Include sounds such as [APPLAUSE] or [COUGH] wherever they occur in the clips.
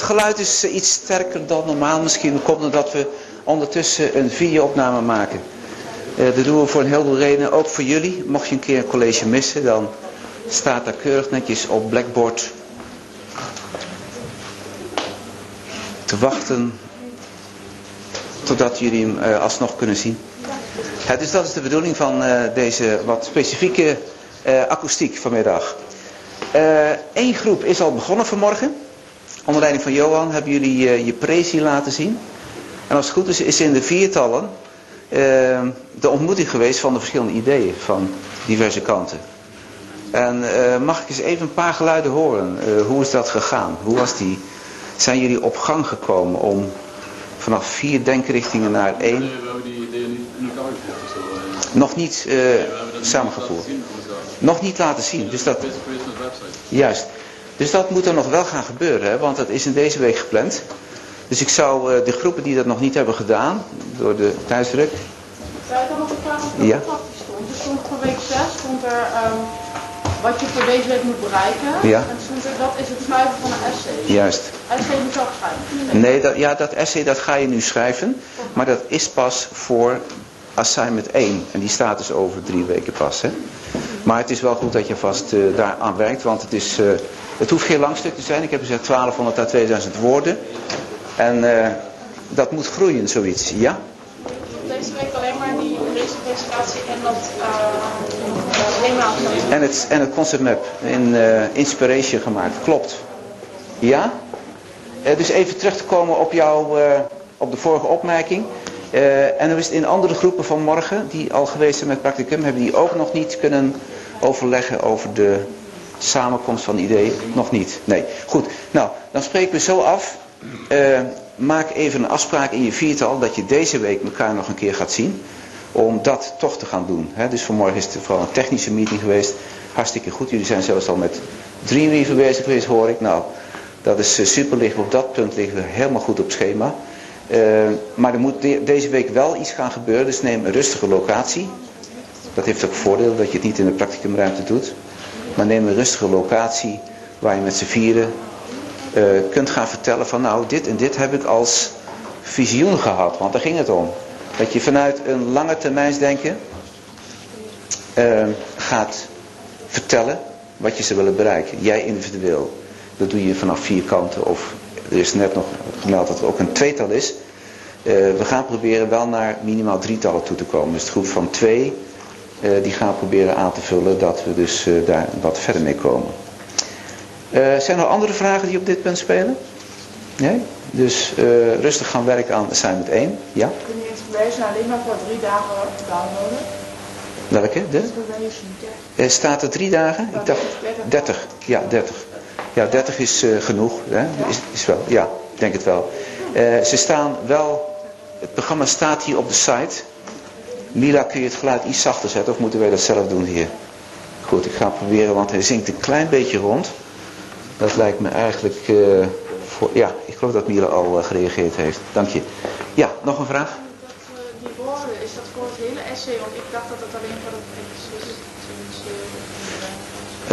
het geluid is eh, iets sterker dan normaal. Misschien komt het dat we ondertussen een videoopname maken. Uh, dat doen we voor een heleboel redenen. Ook voor jullie. Mocht je een keer een college missen, dan staat daar keurig netjes op Blackboard te wachten totdat jullie hem uh, alsnog kunnen zien. Dus dat is de bedoeling van deze wat specifieke akoestiek vanmiddag. Eén groep is al begonnen vanmorgen. Onder leiding van Johan hebben jullie je prezi laten zien. En als het goed is, is in de viertallen de ontmoeting geweest van de verschillende ideeën van diverse kanten. En mag ik eens even een paar geluiden horen? hoe is dat gegaan? Hoe was die? Zijn jullie op gang gekomen om vanaf vier denkrichtingen naar één. We hebben die ideeën niet in elkaar gezet. Nog niet samengevoerd. Nog niet laten zien. Dus dat, juist. Dus dat moet er nog wel gaan gebeuren, hè? want dat is in deze week gepland. Dus ik zou uh, de groepen die dat nog niet hebben gedaan, door de thuisdruk. Zou ik dan nog een vraag of ja. stond? Er stond voor week 6 stond er um, wat je voor deze week moet bereiken. Ja. En stond er, dat is het schrijven van een essay. Juist. Essay moet je ook schrijven? Nee, dat, ja, dat essay dat ga je nu schrijven. Maar dat is pas voor assignment 1. En die staat dus over drie weken pas. Hè? Maar het is wel goed dat je vast uh, daar aan werkt. Want het, is, uh, het hoeft geen lang stuk te zijn. Ik heb gezegd 1200 à 2000 woorden. En uh, dat moet groeien, zoiets. Ja? Deze week alleen maar die presentatie en dat helemaal. En het, en het concept map in Inspiration gemaakt. Klopt. Ja? Uh, dus even terug te komen op, jouw, uh, op de vorige opmerking. Uh, en er is in andere groepen van morgen, die al geweest zijn met practicum, hebben die ook nog niet kunnen overleggen over de samenkomst van ideeën. Nog niet. Nee. Goed. Nou, dan spreken we zo af. maak even een afspraak in je viertal dat je deze week elkaar nog een keer gaat zien. Om dat toch te gaan doen. Hè? Dus vanmorgen is het vooral een technische meeting geweest. Hartstikke goed. Jullie zijn zelfs al met Dreamweaver bezig geweest, hoor ik. Nou, dat is super licht. Op dat punt liggen we helemaal goed op schema. Uh, maar er moet de, deze week wel iets gaan gebeuren. Dus neem een rustige locatie. Dat heeft ook voordeel dat je het niet in de practicumruimte doet. Maar neem een rustige locatie waar je met z'n vieren uh, kunt gaan vertellen van nou dit en dit heb ik als visioen gehad. Want daar ging het om. Dat je vanuit een lange termijnsdenken uh, gaat vertellen wat je ze willen bereiken. Jij individueel. Dat doe je vanaf vier kanten of er is net nog gemeld dat er ook een tweetal is. Uh, we gaan proberen wel naar minimaal drietallen toe te komen. Dus de groep van twee, die gaan proberen aan te vullen dat we dus uh, daar wat verder mee komen. zijn er andere vragen die op dit punt spelen? Nee? Dus rustig gaan werken aan assignment 1. Ja? Kun je inspiration alleen maar voor drie dagen downloaden? Welke? De? staat er drie dagen? Ik dacht 30. Ja, 30. Ja, 30 is uh, genoeg. Hè? Is, is wel, ja, ik denk het wel. Uh, ze staan wel, het programma staat hier op de site. Mila, kun je het geluid iets zachter zetten of moeten wij dat zelf doen hier? Goed, ik ga proberen, want hij zingt een klein beetje rond. Dat lijkt me eigenlijk, uh, voor, ja, ik geloof dat Mila al gereageerd heeft. Dank je. Ja, nog een vraag? Dat, die woorden, is dat voor het hele essay? Want ik dacht dat het alleen voor het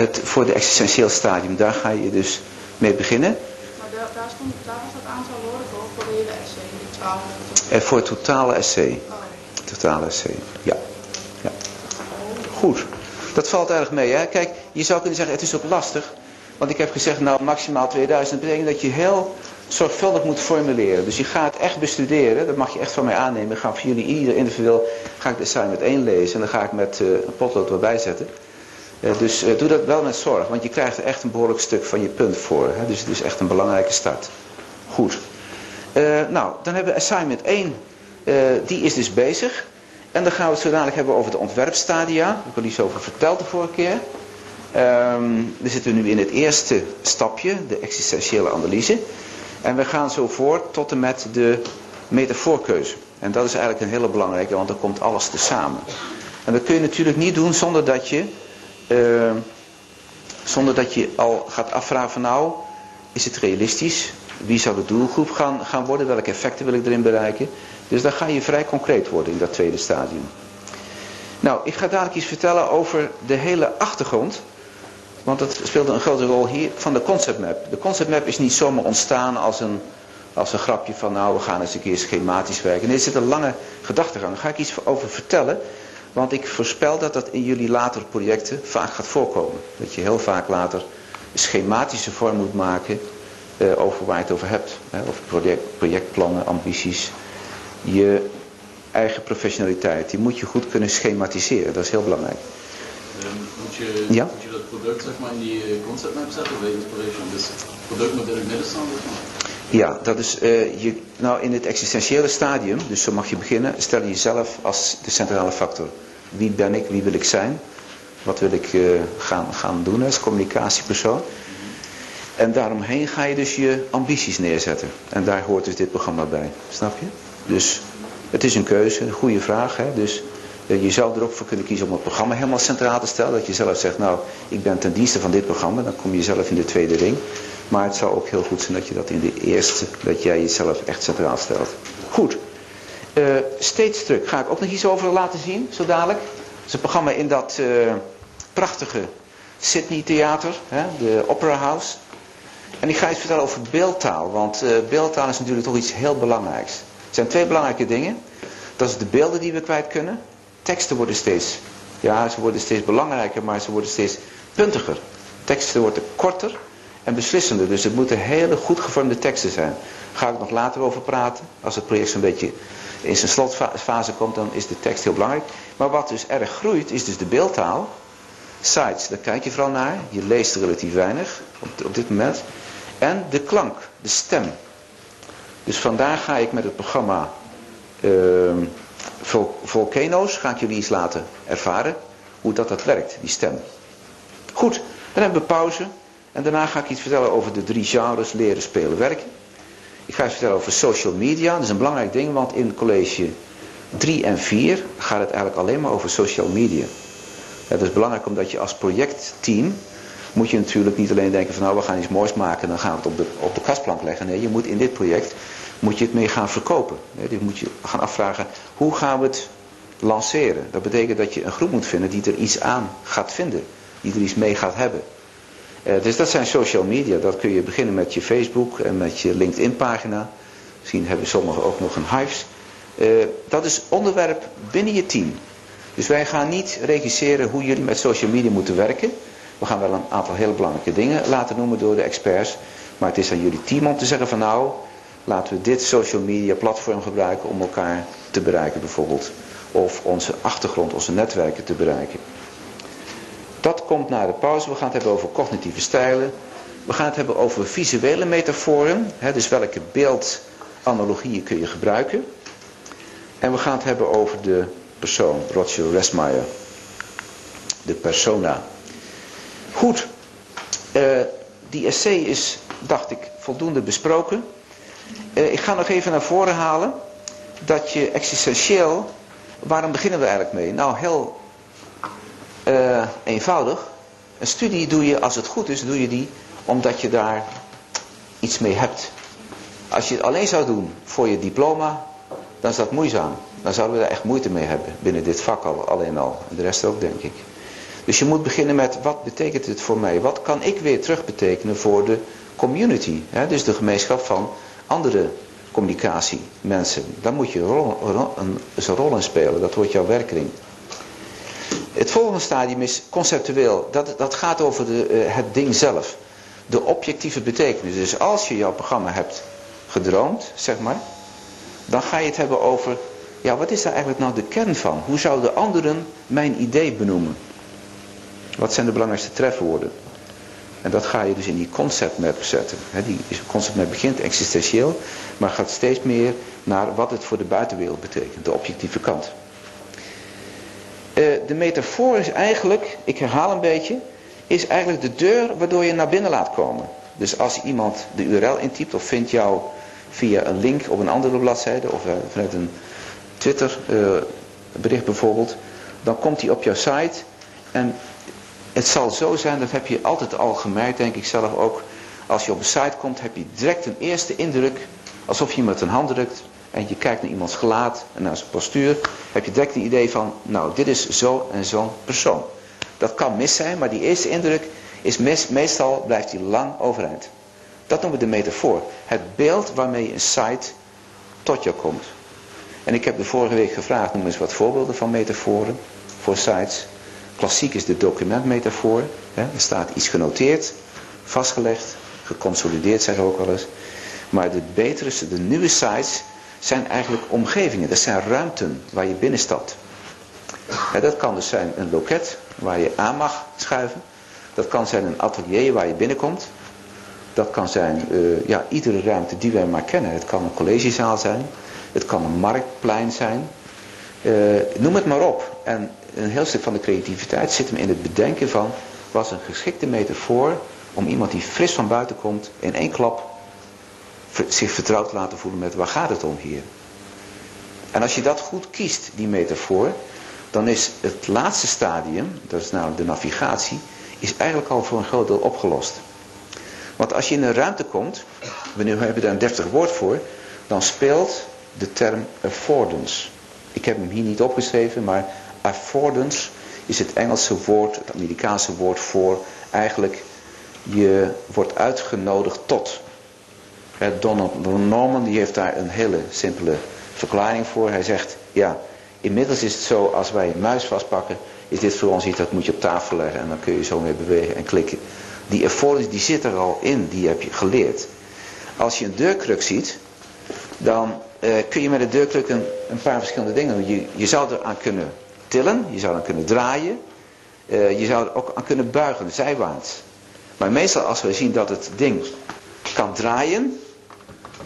het, voor de existentieel stadium. Daar ga je dus mee beginnen. Maar daar, daar, stond, daar was dat aantal woorden voor, voor de hele essay, die 12. En voor het totale essay. Oh. Totale essay, ja. ja. Goed. Dat valt erg mee. Hè? Kijk, je zou kunnen zeggen, het is ook lastig. Want ik heb gezegd, nou maximaal 2000. Dat betekent dat je heel zorgvuldig moet formuleren. Dus je gaat echt bestuderen. Dat mag je echt van mij aannemen. Ik ga voor jullie ieder individueel ga ik de assignment 1 lezen. En dan ga ik met uh, een potlood erbij zetten. Uh, dus uh, doe dat wel met zorg. Want je krijgt er echt een behoorlijk stuk van je punt voor. Hè? Dus het is echt een belangrijke start. Goed. nou, dan hebben we assignment 1. Die is dus bezig. En dan gaan we het zo dadelijk hebben over de ontwerpstadia. Ik heb er iets over verteld de vorige keer. Um, we zitten nu in het eerste stapje, de existentiële analyse. En we gaan zo voort tot en met de metafoorkeuze. En dat is eigenlijk een hele belangrijke, want dan komt alles te samen. En dat kun je natuurlijk niet doen zonder dat je, uh, zonder dat je al gaat afvragen van nou, is het realistisch? Wie zou de doelgroep gaan, gaan worden? Welke effecten wil ik erin bereiken? Dus dan ga je vrij concreet worden in dat tweede stadium. Nou, ik ga dadelijk iets vertellen over de hele achtergrond Want het speelde een grote rol hier van de conceptmap. De conceptmap is niet zomaar ontstaan als een, als een grapje van nou we gaan eens een keer schematisch werken. Nee, er zit een lange gedachtegang. Daar ga ik iets over vertellen. Want ik voorspel dat dat in jullie latere projecten vaak gaat voorkomen. Dat je heel vaak later schematische vorm moet maken uh, over waar je het over hebt. Hè, over project, projectplannen, ambities. Je eigen professionaliteit, die moet je goed kunnen schematiseren. Dat is heel belangrijk. Um, moet, je, ja? moet je dat product zeg maar, in die eh, concept map zetten of inspiration? Dus het product moet in het midden staan? Ja, dat is uh, je, nou in het existentiële stadium, dus zo mag je beginnen, stel je jezelf als de centrale factor. Wie ben ik, wie wil ik zijn? Wat wil ik uh, gaan, gaan doen als communicatiepersoon? En daaromheen ga je dus je ambities neerzetten. En daar hoort dus dit programma bij. Snap je? Dus het is een keuze, een goede vraag. Hè? Dus eh, je zou er ook voor kunnen kiezen om het programma helemaal centraal te stellen. Dat je zelf zegt, nou, ik ben ten dienste van dit programma. Dan kom je zelf in de tweede ring. Maar het zou ook heel goed zijn dat je dat in de eerste, dat jij jezelf echt centraal stelt. Goed. Uh, steeds druk ga ik ook nog iets over laten zien, zo dadelijk. Het is een programma in dat uh, prachtige Sydney Theater, hè, de Opera House. En ik ga iets vertellen over beeldtaal, want uh, beeldtaal is natuurlijk toch iets heel belangrijks. Zijn twee belangrijke dingen. Dat is de beelden die we kwijt kunnen. Teksten worden steeds, ja, ze worden steeds belangrijker, maar ze worden steeds puntiger. Teksten worden korter en beslissender. Dus het moeten hele goed gevormde teksten zijn. Daar ga ik nog later over praten. Als het project zo'n beetje in zijn slotfase komt, dan is de tekst heel belangrijk. Maar wat dus erg groeit, is dus de beeldtaal. Sites, daar kijk je vooral naar. Je leest relatief weinig op dit moment. En de klank, de stem. Dus vandaar ga ik met het programma uh, Volcano's, ga ik jullie eens laten ervaren hoe dat, dat werkt, die stem. Goed, dan hebben we pauze. En daarna ga ik iets vertellen over de drie genres leren, spelen, werken. Ik ga iets vertellen over social media. Dat is een belangrijk ding, want in college 3 en 4 gaat het eigenlijk alleen maar over social media. Dat is belangrijk omdat je als projectteam moet je natuurlijk niet alleen denken van nou we gaan iets moois maken en dan gaan we het op de, op de kastplank leggen. Nee, je moet in dit project moet je het mee gaan verkopen. Nee, moet je gaan afvragen hoe gaan we het lanceren. Dat betekent dat je een groep moet vinden die er iets aan gaat vinden. Die er iets mee gaat hebben. Uh, dus dat zijn social media. Dat kun je beginnen met je Facebook en met je LinkedIn pagina. Misschien hebben sommigen ook nog een Hives. Uh, dat is onderwerp binnen je team. Dus wij gaan niet regisseren hoe jullie met social media moeten werken. We gaan wel een aantal hele belangrijke dingen laten noemen door de experts. Maar het is aan jullie team om te zeggen van nou, laten we dit social media platform gebruiken om elkaar te bereiken bijvoorbeeld. Of onze achtergrond, onze netwerken te bereiken. Dat komt na de pauze. We gaan het hebben over cognitieve stijlen. We gaan het hebben over visuele metaforen. Hè, dus welke beeldanalogieën kun je gebruiken. En we gaan het hebben over de persoon, Roger Resmeyer. De persona. Goed, uh, die essay is, dacht ik, voldoende besproken. Uh, ik ga nog even naar voren halen dat je existentieel, waarom beginnen we eigenlijk mee? Nou, heel uh, eenvoudig. Een studie doe je, als het goed is, doe je die omdat je daar iets mee hebt. Als je het alleen zou doen voor je diploma, dan is dat moeizaam. Dan zouden we daar echt moeite mee hebben binnen dit vak al, alleen al. En de rest ook, denk ik. Dus je moet beginnen met wat betekent het voor mij? Wat kan ik weer terug betekenen voor de community? Hè? Dus de gemeenschap van andere communicatiemensen. Daar moet je een rol, een, rol in spelen. Dat wordt jouw werkring. Het volgende stadium is conceptueel. Dat, dat gaat over de, uh, het ding zelf. De objectieve betekenis. Dus als je jouw programma hebt gedroomd, zeg maar. Dan ga je het hebben over, ja wat is daar eigenlijk nou de kern van? Hoe zouden anderen mijn idee benoemen? Wat zijn de belangrijkste trefwoorden? En dat ga je dus in die conceptmap zetten. die conceptmap begint existentieel, maar gaat steeds meer naar wat het voor de buitenwereld betekent, de objectieve kant. Eh, de metafoor is eigenlijk, ik herhaal een beetje, is eigenlijk de deur waardoor je naar binnen laat komen. Dus als iemand de URL intypt of vindt jou via een link op een andere bladzijde of eh, vanuit een Twitter uh, bericht bijvoorbeeld, dan komt hij op jouw site en het zal zo zijn, dat heb je altijd al gemerkt, denk ik zelf ook. Als je op een site komt, heb je direct een eerste indruk. Alsof je iemand een hand drukt. En je kijkt naar iemands gelaat en naar zijn postuur. Heb je direct een idee van, nou dit is zo en zo'n persoon. Dat kan mis zijn, maar die eerste indruk is meestal blijft die lang overeind. Dat noemen we de metafoor. Het beeld waarmee een site tot je komt. En ik heb de vorige week gevraagd, noem eens wat voorbeelden van metaforen voor sites. Klassiek is de documentmetafoor. Er staat iets genoteerd, vastgelegd, geconsolideerd zeg ik ook wel eens. Maar de betere, de nieuwe sites zijn eigenlijk omgevingen. Dat zijn ruimten waar je binnenstapt. dat kan dus zijn een loket waar je aan mag schuiven. Dat kan zijn een atelier waar je binnenkomt. Dat kan zijn uh, ja, iedere ruimte die wij maar kennen. Het kan een collegezaal zijn. Het kan een marktplein zijn. Uh, noem het maar op. En een heel stuk van de creativiteit zit hem in het bedenken van... was een geschikte metafoor om iemand die fris van buiten komt... in één klap zich vertrouwd te laten voelen met waar gaat het om hier. En als je dat goed kiest, die metafoor... dan is het laatste stadium, dat is namelijk de navigatie... is eigenlijk al voor een groot deel opgelost. Want als je in een ruimte komt, we hebben daar een deftig woord voor, dan speelt de term affordance. Ik heb hem hier niet opgeschreven, maar affordance is het Engelse woord, het Amerikaanse woord voor eigenlijk je wordt uitgenodigd tot. Donald Norman die heeft daar een hele simpele verklaring voor. Hij zegt, ja, inmiddels is het zo als wij een muis vastpakken, is dit voor ons iets dat moet je op tafel leggen en dan kun je zo mee bewegen en klikken. Die affordance die zit er al in, die heb je geleerd. Als je een deurkruk ziet, dan uh, kun je met de deurkruk een, een, paar verschillende dingen doen. Je, je zou er aan kunnen tillen, je zou er kunnen draaien, uh, je zou er ook aan kunnen buigen, zijwaarts. Maar meestal als we zien dat het ding kan draaien,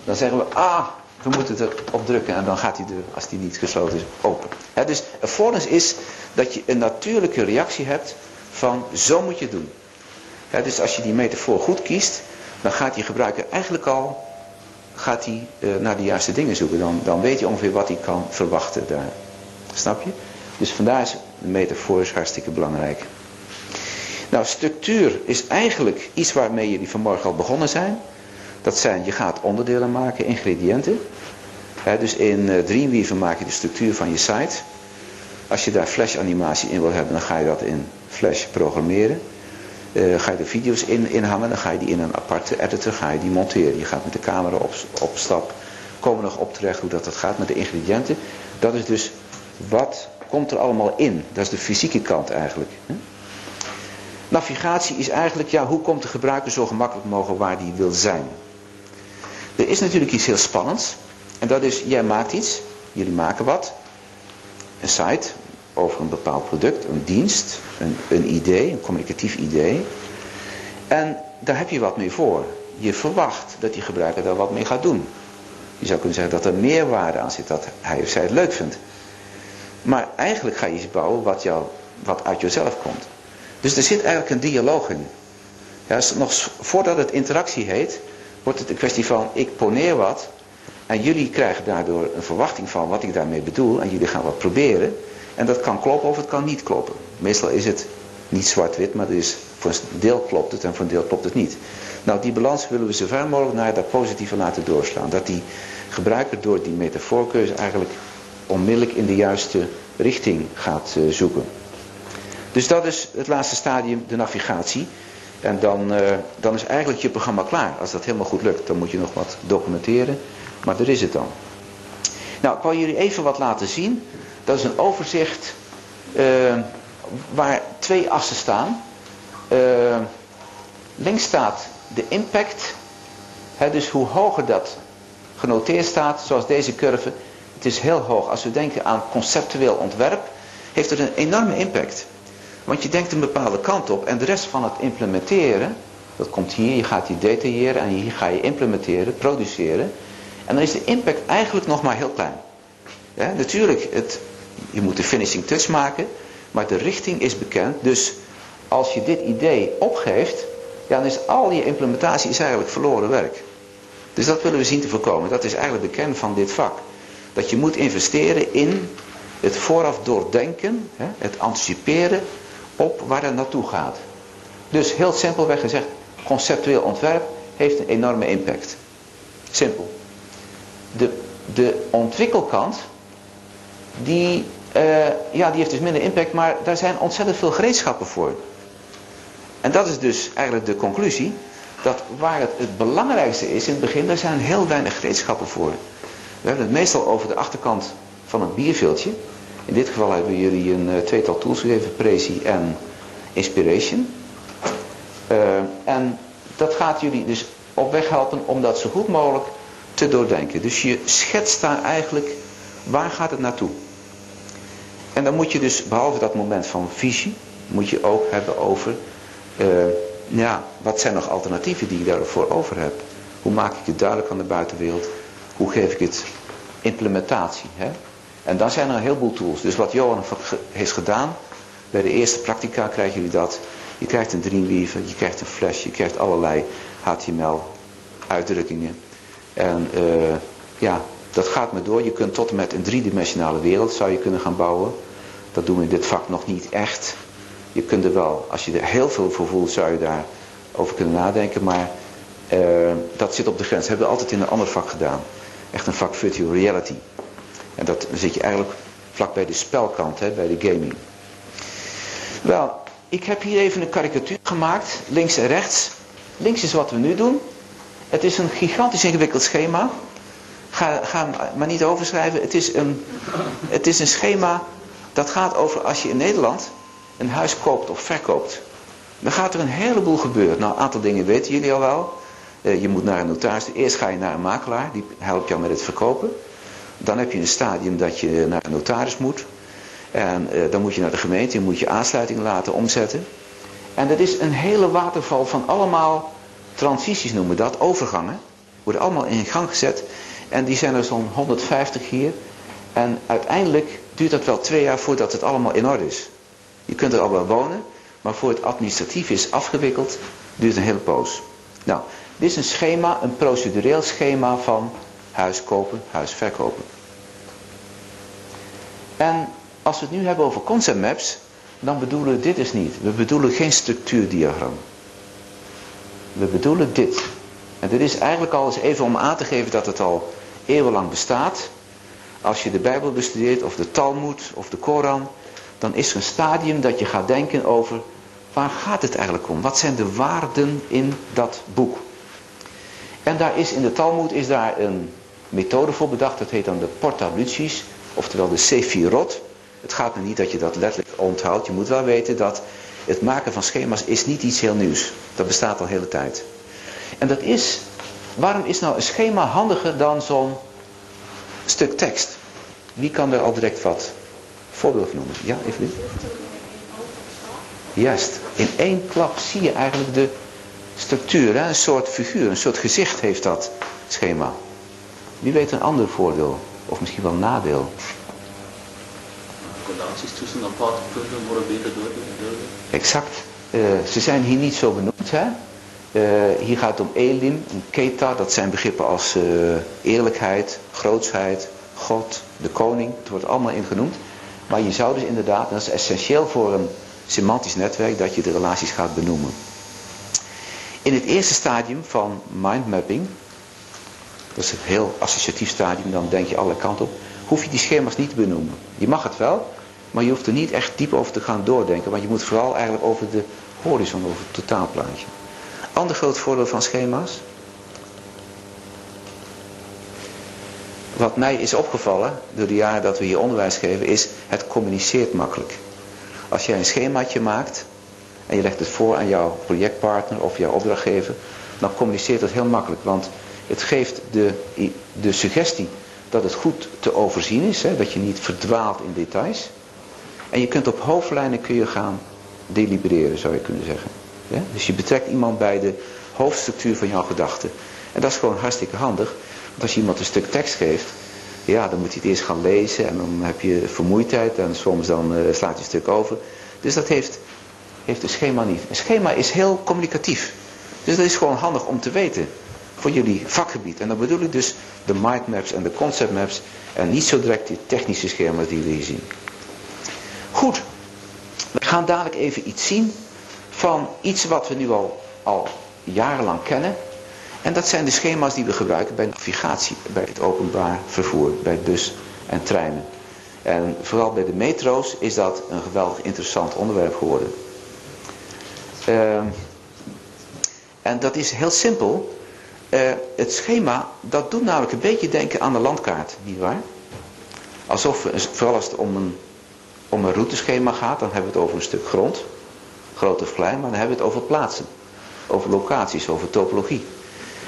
dan zeggen we, ah, we moeten erop drukken en dan gaat die deur, als die niet gesloten is, open. He, dus affordance is dat je een natuurlijke reactie hebt van zo moet je het doen. dus als je die metafoor goed kiest, dan gaat die gebruiker eigenlijk al gaat hij uh, naar de juiste dingen zoeken. Dan, dan weet hij ongeveer wat hij kan verwachten daar. Snap je? Dus vandaar is de metafoor hartstikke belangrijk. Nou, structuur is eigenlijk iets waarmee jullie vanmorgen al begonnen zijn. Dat zijn, je gaat onderdelen maken, ingrediënten. dus in uh, Dreamweaver maak je de structuur van je site. Als je daar flash animatie in wil hebben, dan ga je dat in flash programmeren. Uh, ga je de video's in, inhangen, dan ga je die in een aparte editor, ga je die monteren. Je gaat met de camera op, op stap. Komen nog op terecht hoe dat, dat gaat met de ingrediënten. Dat is dus wat komt er allemaal in. Dat is de fysieke kant eigenlijk. Hè? Navigatie is eigenlijk, ja, hoe komt de gebruiker zo gemakkelijk mogelijk waar die wil zijn. Er is natuurlijk iets heel spannends. En dat is, jij maakt iets, jullie maken wat. Een site, over een bepaald product, een dienst, een, een idee, een communicatief idee. En daar heb je wat mee voor. Je verwacht dat die gebruiker daar wat mee gaat doen. Je zou kunnen zeggen dat er meerwaarde aan zit, dat hij of zij het leuk vindt. Maar eigenlijk ga je iets bouwen wat, jou, wat uit jezelf komt. Dus er zit eigenlijk een dialoog in. Ja, nog voordat het interactie heet, wordt het een kwestie van ik poneer wat. En jullie krijgen daardoor een verwachting van wat ik daarmee bedoel. En jullie gaan wat proberen. En dat kan kloppen of het kan niet kloppen. Meestal is het niet zwart-wit, maar is, voor een deel klopt het en voor een deel klopt het niet. Nou, die balans willen we zo ver mogelijk naar dat positieve laten doorslaan. Dat die gebruiker door die metafoorkeuze eigenlijk onmiddellijk in de juiste richting gaat uh, zoeken. Dus dat is het laatste stadium, de navigatie. En dan, uh, dan is eigenlijk je programma klaar. Als dat helemaal goed lukt, dan moet je nog wat documenteren. Maar daar is het dan. Nou, ik wil jullie even wat laten zien. Dat is een overzicht uh, waar twee assen staan. Links staat de impact. Hè, dus hoe hoger dat genoteerd staat, zoals deze curve. Het is heel hoog. Als we denken aan conceptueel ontwerp, heeft het een enorme impact. Want je denkt een bepaalde kant op en de rest van het implementeren, dat komt hier, je gaat die detailleren en hier ga je implementeren, produceren. En dan is de impact eigenlijk nog maar heel klein. Natuurlijk, het, je moet de finishing touch maken, maar de richting is bekend. Dus als je dit idee opgeeft, dan is al je implementatie is eigenlijk verloren werk. Dus dat willen we zien te voorkomen. Dat is eigenlijk de kern van dit vak. Dat je moet investeren in het vooraf doordenken, het anticiperen op waar het naartoe gaat. Dus heel simpelweg gezegd, conceptueel ontwerp heeft een enorme impact. Simpel. De, de ontwikkelkant, die, uh, ja, die heeft dus minder impact, maar daar zijn ontzettend veel gereedschappen voor. En dat is dus eigenlijk de conclusie. Dat waar het het belangrijkste is in het begin, daar zijn heel weinig gereedschappen voor. We hebben het meestal over de achterkant van een bierveeltje. In dit geval hebben jullie een uh, tweetal tools gegeven, Prezi en Inspiration. Uh, en dat gaat jullie dus op weg helpen om dat zo goed mogelijk te doordenken. Dus je schetst daar eigenlijk waar gaat het naartoe. En dan moet je dus, behalve dat moment van visie, moet je ook hebben over, uh, ja, wat zijn nog alternatieven die ik daarvoor over heb? Hoe maak ik het duidelijk aan de buitenwereld? Hoe geef ik het implementatie? Hè? En dan zijn er een heleboel tools. Dus wat Johan heeft gedaan, bij de eerste practica krijgen jullie dat. Je krijgt een Dreamweaver, je krijgt een Flash, je krijgt allerlei HTML uitdrukkingen. En uh, ja, dat gaat maar door. Je kunt tot en met een driedimensionale wereld zou je kunnen gaan bouwen. Dat doen we in dit vak nog niet echt. Je kunt er wel, als je er heel veel voor voelt, zou je daar over kunnen nadenken. Maar uh, dat zit op de grens. Dat hebben we altijd in een ander vak gedaan. Echt een vak virtual reality. En dat dan zit je eigenlijk vlak bij de spelkant, hè, bij de gaming. Wel, ik heb hier even een karikatuur gemaakt, links en rechts. Links is wat we nu doen. Het is een gigantisch ingewikkeld schema. Ga, ga maar niet overschrijven. Het is, een, het is een schema dat gaat over als je in Nederland een huis koopt of verkoopt. Dan gaat er een heleboel gebeuren. Nou, een aantal dingen weten jullie al wel. Eh, je moet naar een notaris. Eerst ga je naar een makelaar. Die helpt jou met het verkopen. Dan heb je een stadium dat je naar een notaris moet. En uh, dan moet je naar de gemeente. Je moet je aansluiting laten omzetten. En dat is een hele waterval van allemaal transities noemen we dat. Overgangen. Worden allemaal in gang gezet. En die zijn er zo'n 150 hier. En uiteindelijk duurt dat wel twee jaar voordat het allemaal in orde is. Je kunt er al wel wonen. Maar voor het administratief is afgewikkeld, duurt een hele poos. Nou, dit is een schema, een procedureel schema van huis kopen, huis verkopen. En als we het nu hebben over concept maps, dan bedoelen we dit dus niet. We bedoelen geen structuurdiagram. We bedoelen dit. En dit is eigenlijk al eens even om aan te geven dat het al eeuwenlang bestaat. Als je de Bijbel bestudeert of de Talmud of de Koran, dan is er een stadium dat je gaat denken over waar gaat het eigenlijk om? Wat zijn de waarden in dat boek? En daar is in de Talmud is daar een methode voor bedacht, dat heet dan de portaluties, oftewel de sefirot. Het gaat er niet dat je dat letterlijk onthoudt, je moet wel weten dat het maken van schema's is niet iets heel nieuws. Dat bestaat al hele tijd. En dat is, waarom is nou een schema handiger dan zo'n stuk tekst? Wie kan er al direct wat voorbeeld noemen? Ja, even. Juist, in één klap zie je eigenlijk de structuur, hè? een soort figuur, een soort gezicht heeft dat schema. Wie weet een ander voordeel, of misschien wel nadeel? Relaties tussen aparte punten worden beter door. Exact. Uh, ze zijn hier niet zo benoemd. Hè? Uh, hier gaat het om elim, en keta, dat zijn begrippen als uh, eerlijkheid, grootsheid, God, de koning. Het wordt allemaal ingenoemd. Maar je zou dus inderdaad, en dat is essentieel voor een semantisch netwerk, dat je de relaties gaat benoemen. In het eerste stadium van mindmapping, dat is een heel associatief stadium, dan denk je alle kanten op, hoef je die schema's niet te benoemen. Je mag het wel, maar je hoeft er niet echt diep over te gaan doordenken, want je moet vooral eigenlijk over de horizon, over het totaalplaatje. Ander groot voordeel van schema's. Wat mij is opgevallen door de jaren dat we hier onderwijs geven, is het communiceert makkelijk. Als jij een schemaatje maakt en je legt het voor aan jouw projectpartner of jouw opdrachtgever, dan communiceert dat heel makkelijk. Want het geeft de, de suggestie dat het goed te overzien is, hè, dat je niet verdwaalt in details. En je kunt op hoofdlijnen kun je gaan delibereren, zou je kunnen zeggen. Dus je betrekt iemand bij de hoofdstructuur van jouw gedachten. En dat is gewoon hartstikke handig. Want als je iemand een stuk tekst geeft, ja, dan moet hij het eerst gaan lezen en dan heb je vermoeidheid en soms dan uh, slaat je een stuk over. Dus dat heeft, heeft een schema niet. Een schema is heel communicatief. Dus dat is gewoon handig om te weten voor jullie vakgebied. En dan bedoel ik dus de mindmaps en de conceptmaps en niet zo direct die technische schema's die we hier zien. Goed, we gaan dadelijk even iets zien van iets wat we nu al, al jarenlang kennen. En dat zijn de schema's die we gebruiken bij navigatie, bij het openbaar vervoer, bij bus en treinen. En vooral bij de metro's is dat een geweldig interessant onderwerp geworden. Ehm, en dat is heel simpel. Uh, het schema, dat doet namelijk een beetje denken aan de landkaart, nietwaar? Alsof, vooral als het om een, om een routeschema gaat, dan hebben we het over een stuk grond. Groot of klein, maar dan hebben we het over plaatsen. Over locaties, over topologie.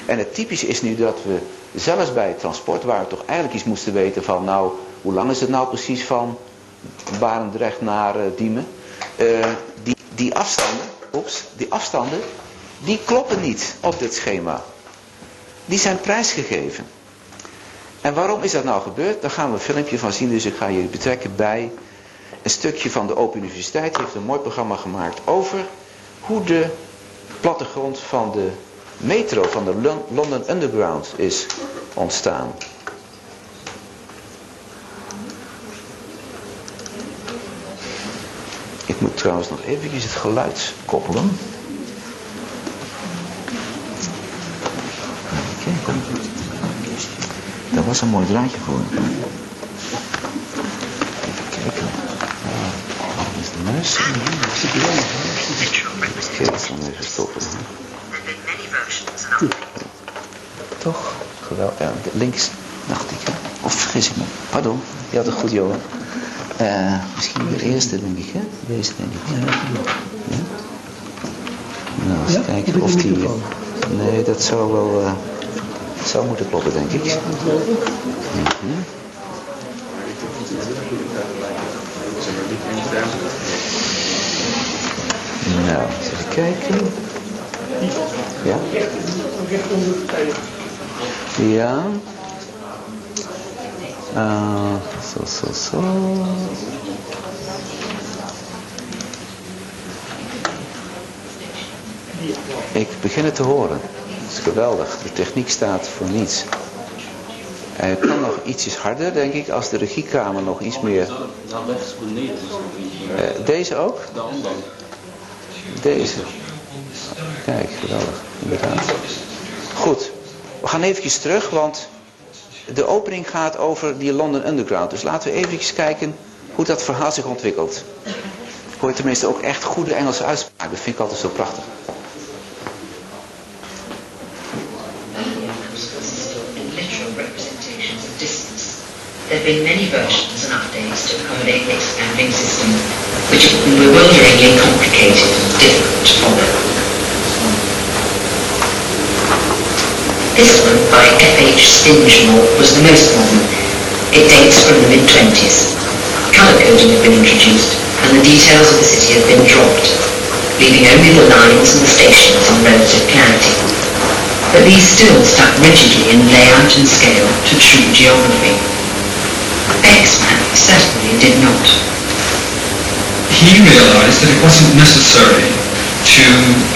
En het typische is nu dat we zelfs bij het transport, waar we toch eigenlijk iets moesten weten van, nou, hoe lang is het nou precies van Barendrecht naar uh, Diemen? Uh, die, die afstanden, ops, die afstanden, die kloppen niet op dit schema. Die zijn prijsgegeven. En waarom is dat nou gebeurd? Daar gaan we een filmpje van zien, dus ik ga jullie betrekken bij een stukje van de Open Universiteit. Die heeft een mooi programma gemaakt over hoe de plattegrond van de metro, van de London Underground is ontstaan. Ik moet trouwens nog eventjes het geluid koppelen. Dat was een mooi draadje voor. Even kijken. Waar is de muis? Oké, dat zal even stoppen. Toch? Geweldig. Ja, links dacht ik. Of vergis ik me. Pardon. Je had het goed, Johan. Uh, misschien de eerste, denk ik, hè? Deze, denk ik. Ja. ja? Nou, eens kijken of die... Nee, dat zou wel... Uh, zou moeten kloppen, denk ik. Mm -hmm. Nou, even kijken. Ja? Ja. Uh, Ik begin het te horen. Het is geweldig. De techniek staat voor niets. Hij kan nog ietsjes harder, denk ik, als de regiekamer nog iets meer... Uh, deze ook? Deze. Kijk, geweldig. Inderdaad. Goed. We gaan eventjes terug, want de opening gaat over die London Underground. Dus laten we eventjes kijken hoe dat verhaal zich ontwikkelt. Hoor tenminste ook echt goede Engelse uitspraak. Dat vind ik altijd zo prachtig. There have been many versions updates to accommodate the expanding system, which been bewilderingly complicated and difficult to follow. This one, by F.H. Stingemore, was the most modern. It dates from the mid-twenties. Colour coding had been introduced, and the details of the city had been dropped, leaving only the lines and the stations in relative clarity. But these still stuck rigidly in layout and scale to true geography. X-Man certainly did not. He realized that it wasn't necessary to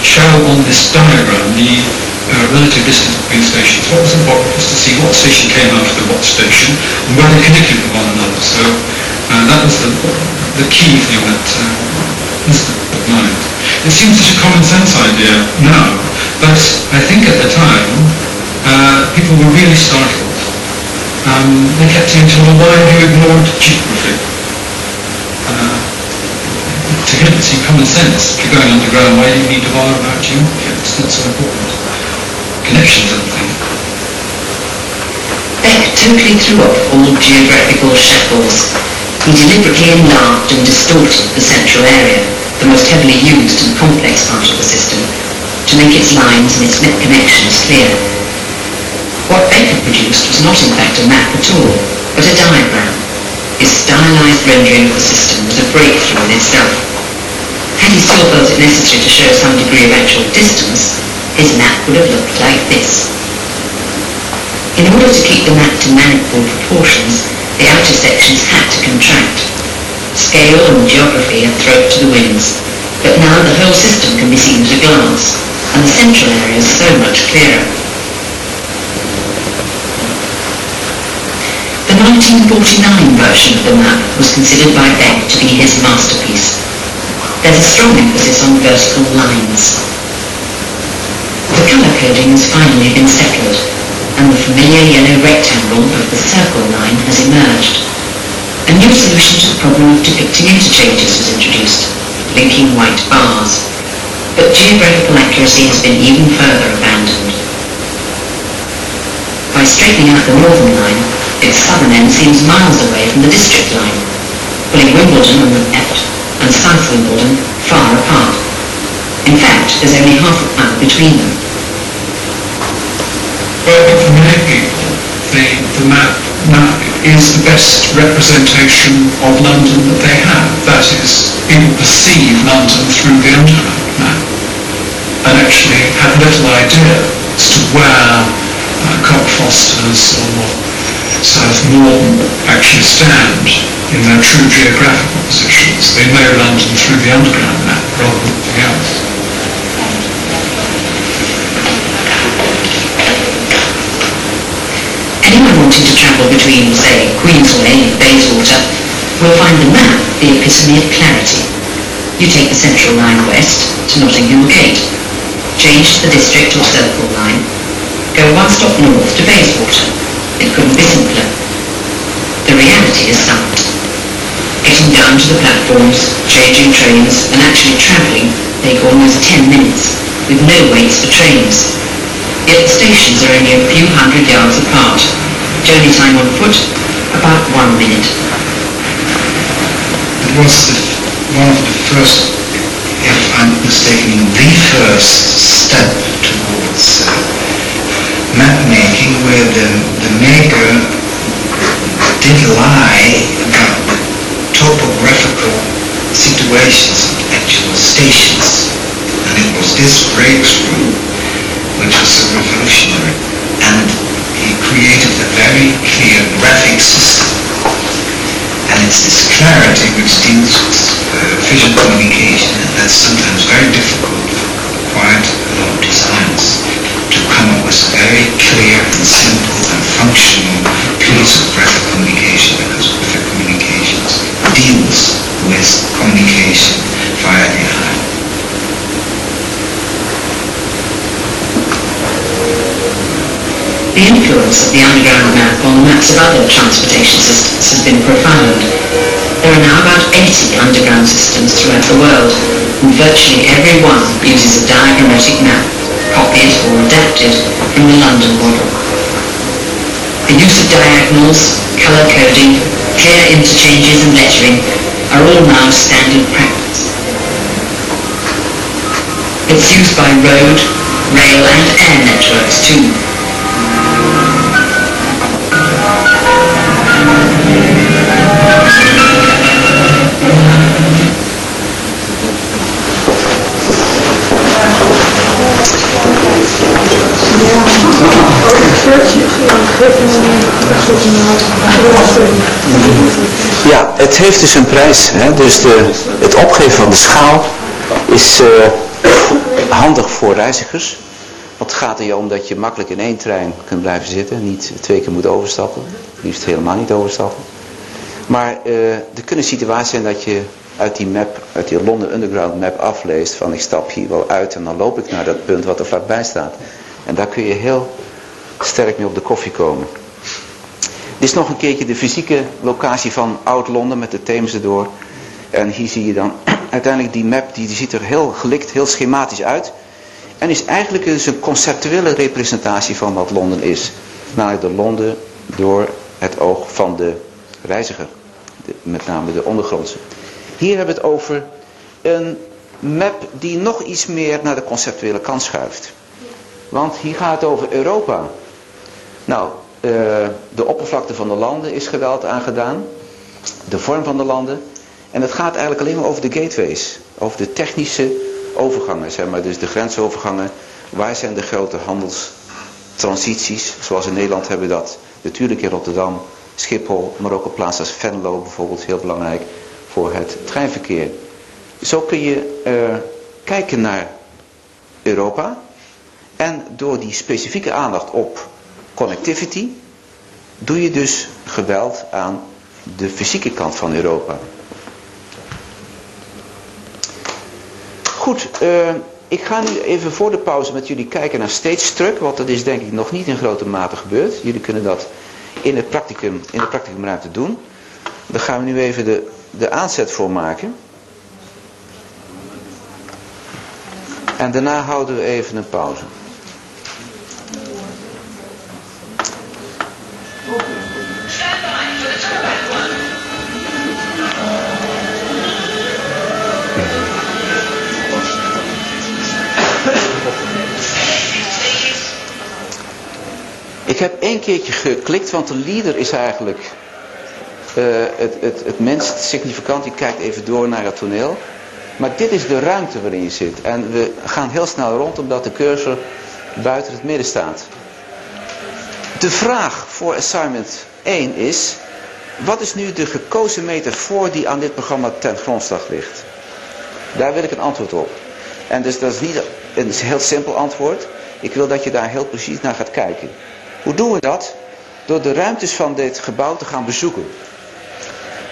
show on this diagram the relative distance between stations. What was important was to see what station came after what station and where they connected with one another. So uh, that was the, the key thing that uh, instant mind. It seems such a common sense idea now, but I think at the time uh, people were really startled um, they kept saying to him, why have you ignored geography? Uh, to him it seemed common sense. If you're going underground, why do you need to bother about geography? It's not so important. Things. Beck eh, totally threw off all geographical shackles. He deliberately enlarged and distorted the central area, the most heavily used and complex part of the system, to make its lines and its net connections clear. What Baker produced was not in fact a map at all, but a diagram. His stylized rendering of the system was a breakthrough in itself. Had he still felt it necessary to show some degree of actual distance, his map would have looked like this. In order to keep the map to manifold proportions, the outer sections had to contract. Scale and geography had thrown to the winds, but now the whole system can be seen at a glance, and the central area is so much clearer. The 1949 version of the map was considered by Beck to be his masterpiece. There's a strong emphasis on vertical lines. The colour coding has finally been settled, and the familiar yellow rectangle of the circle line has emerged. A new solution to the problem of depicting interchanges was introduced, linking white bars. but geographical accuracy has been even further abandoned. By straightening out the northern line, its southern end seems miles away from the district line, pulling Wimbledon on the left and South Wimbledon far apart. In fact, there's only half a mile between them. Well, for many people, the, the map, is the best representation of London that they have. That is, people perceive London through the underground map and actually have little idea as to where uh, Cockfosters or South Morden actually stand in their true geographical positions. They know London through the underground map rather than anything else. Wanting to travel between, say, Queensway and Bayswater will find the map the epitome of clarity. You take the Central Line west to Nottingham Gate, change to the District or Circle Line, go one stop north to Bayswater. It couldn't be simpler. The reality is silent. Getting down to the platforms, changing trains, and actually travelling take almost 10 minutes, with no waits for trains. Yet the stations are only a few hundred yards apart. Journey time on foot, about one minute. It was the, one of the first, if I'm mistaken, the first step towards uh, map making where the, the maker did lie about the topographical situations of actual stations. And it was this breakthrough which was so revolutionary. And created a very clear graphic system. And it's this clarity which deals with uh, visual communication, and that's sometimes very difficult for quite a lot of designers to come up with a very clear and simple and functional piece of graphic communication because graphic communications deals with communication via the eye. Influence of the underground map on maps of other transportation systems has been profound. There are now about 80 underground systems throughout the world, and virtually every one uses a diagrammatic map, copied or adapted from the London model. The use of diagonals, colour coding, clear interchanges and lettering are all now standard practice. It's used by road, rail and air networks too. Ja, het heeft dus een prijs. Hè? Dus de, het opgeven van de schaal is uh, handig voor reizigers. Want het gaat er je om dat je makkelijk in één trein kunt blijven zitten. Niet twee keer moet overstappen. Liefst helemaal niet overstappen. Maar uh, er kunnen situaties zijn dat je uit die map, uit die London Underground map afleest. Van ik stap hier wel uit en dan loop ik naar dat punt wat er vlakbij staat. En daar kun je heel sterk mee op de koffie komen. Dit is nog een keertje de fysieke locatie van Oud-Londen met de Theems erdoor. En hier zie je dan [CLEARS THROAT] uiteindelijk die map, die, die ziet er heel gelikt, heel schematisch uit. En is eigenlijk dus een conceptuele representatie van wat Londen is. Namelijk de Londen door het oog van de reiziger. Met name de ondergrondse. Hier hebben we het over een map die nog iets meer naar de conceptuele kant schuift. Want hier gaat het over Europa. Nou, uh, de oppervlakte van de landen is geweld aangedaan. De vorm van de landen. En het gaat eigenlijk alleen maar over de gateways. Over de technische overgangen, zeg maar. Dus de grensovergangen. Waar zijn de grote handelstransities? Zoals in Nederland hebben we dat. Natuurlijk in Rotterdam, Schiphol, maar ook op plaatsen als Venlo bijvoorbeeld. Heel belangrijk voor het treinverkeer. Zo kun je uh, kijken naar Europa. En door die specifieke aandacht op connectivity doe je dus geweld aan de fysieke kant van Europa. Goed, uh, ik ga nu even voor de pauze met jullie kijken naar stage struck, want dat is denk ik nog niet in grote mate gebeurd. Jullie kunnen dat in het practicum, in de practicumruimte doen. Daar gaan we nu even de, de aanzet voor maken. En daarna houden we even een pauze. Ik heb één keertje geklikt, want de leader is eigenlijk uh, het, het, het minst significant. Die kijkt even door naar het toneel. Maar dit is de ruimte waarin je zit. En we gaan heel snel rond omdat de cursor buiten het midden staat. De vraag voor assignment 1 is... Wat is nu de gekozen metafoor die aan dit programma ten grondslag ligt? Daar wil ik een antwoord op. En dus dat is niet een heel simpel antwoord. Ik wil dat je daar heel precies naar gaat kijken. Hoe doen we dat? Door de ruimtes van dit gebouw te gaan bezoeken.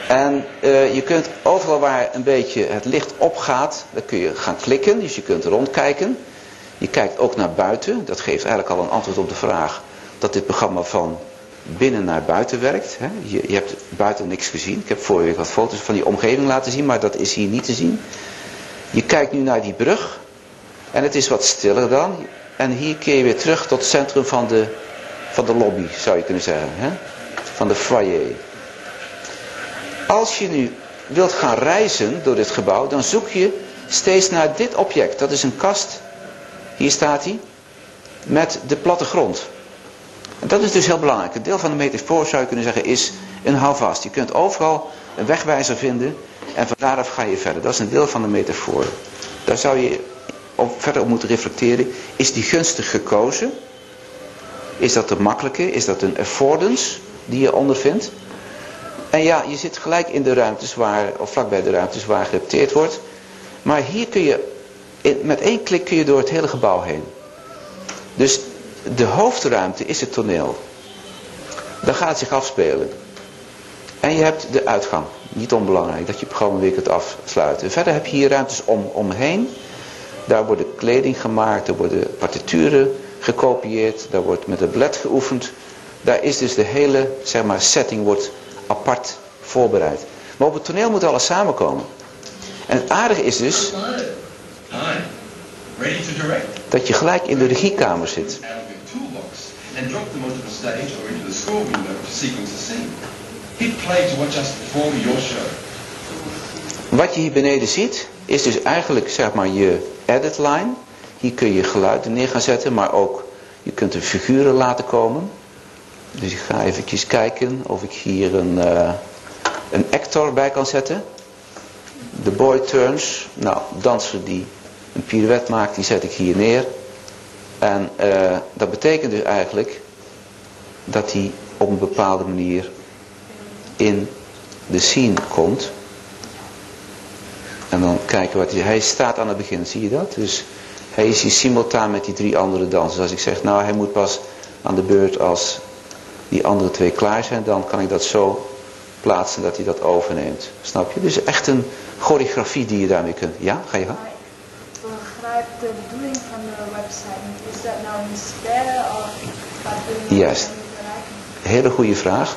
En uh, je kunt overal waar een beetje het licht opgaat, dan kun je gaan klikken. Dus je kunt rondkijken. Je kijkt ook naar buiten. Dat geeft eigenlijk al een antwoord op de vraag dat dit programma van binnen naar buiten werkt. Hè? Je, je, hebt buiten niks gezien. Ik heb vorige week wat foto's van die omgeving laten zien, maar dat is hier niet te zien. Je kijkt nu naar die brug. En het is wat stiller dan. En hier keer je weer terug tot het centrum van de, van de lobby, zou je kunnen zeggen. Hè? Van de foyer. Als je nu wilt gaan reizen door dit gebouw, dan zoek je steeds naar dit object. Dat is een kast. Hier staat hij. Met de plattegrond. En dat is dus heel belangrijk. Een deel van de metafoor zou je kunnen zeggen is een houvast. Je kunt overal een wegwijzer vinden en van daaraf ga je verder. Dat is een deel van de metafoor. Daar zou je op, verder op moeten reflecteren. Is die gunstig gekozen? Is dat een makkelijke? Is dat een affordance die je ondervindt? En ja, je zit gelijk in de ruimtes waar, of vlakbij de ruimtes waar gerepteerd wordt. Maar hier kun je, met één klik kun je door het hele gebouw heen. Dus de hoofdruimte is het toneel. Daar gaat het zich afspelen. En je hebt de uitgang. Niet onbelangrijk, dat je programma weer kunt afsluiten. Verder heb je hier ruimtes om, omheen. Daar worden kleding gemaakt, er worden partituren gekopieerd, daar wordt met het blad geoefend. Daar is dus de hele zeg maar, setting wordt apart voorbereid. Maar op het toneel moet alles samenkomen. En het aardige is dus dat je gelijk in de regiekamer zit. Wat je hier beneden ziet, is dus eigenlijk zeg maar je edit line. Hier kun je geluiden neer gaan zetten, maar ook je kunt er figuren laten komen. Dus ik ga eventjes kijken of ik hier een, uh, een actor bij kan zetten. De boy turns. Nou, danser die een pirouette maakt, die zet ik hier neer. En uh, dat betekent dus eigenlijk dat hij op een bepaalde manier in de scene komt. En dan kijken wat hij... Hij staat aan het begin, zie je dat? Dus hij is hier simultaan met die drie andere dansers. Als ik zeg, nou hij moet pas aan de beurt als die andere twee klaar zijn, dan kan ik dat zo plaatsen dat hij dat overneemt. Snap je? Dus echt een choreografie die je daarmee kunt. Ja, ga je gaan? Ik begrijp de bedoeling van de website. Is dat nou inspireren of wat Juist. Hele goede vraag.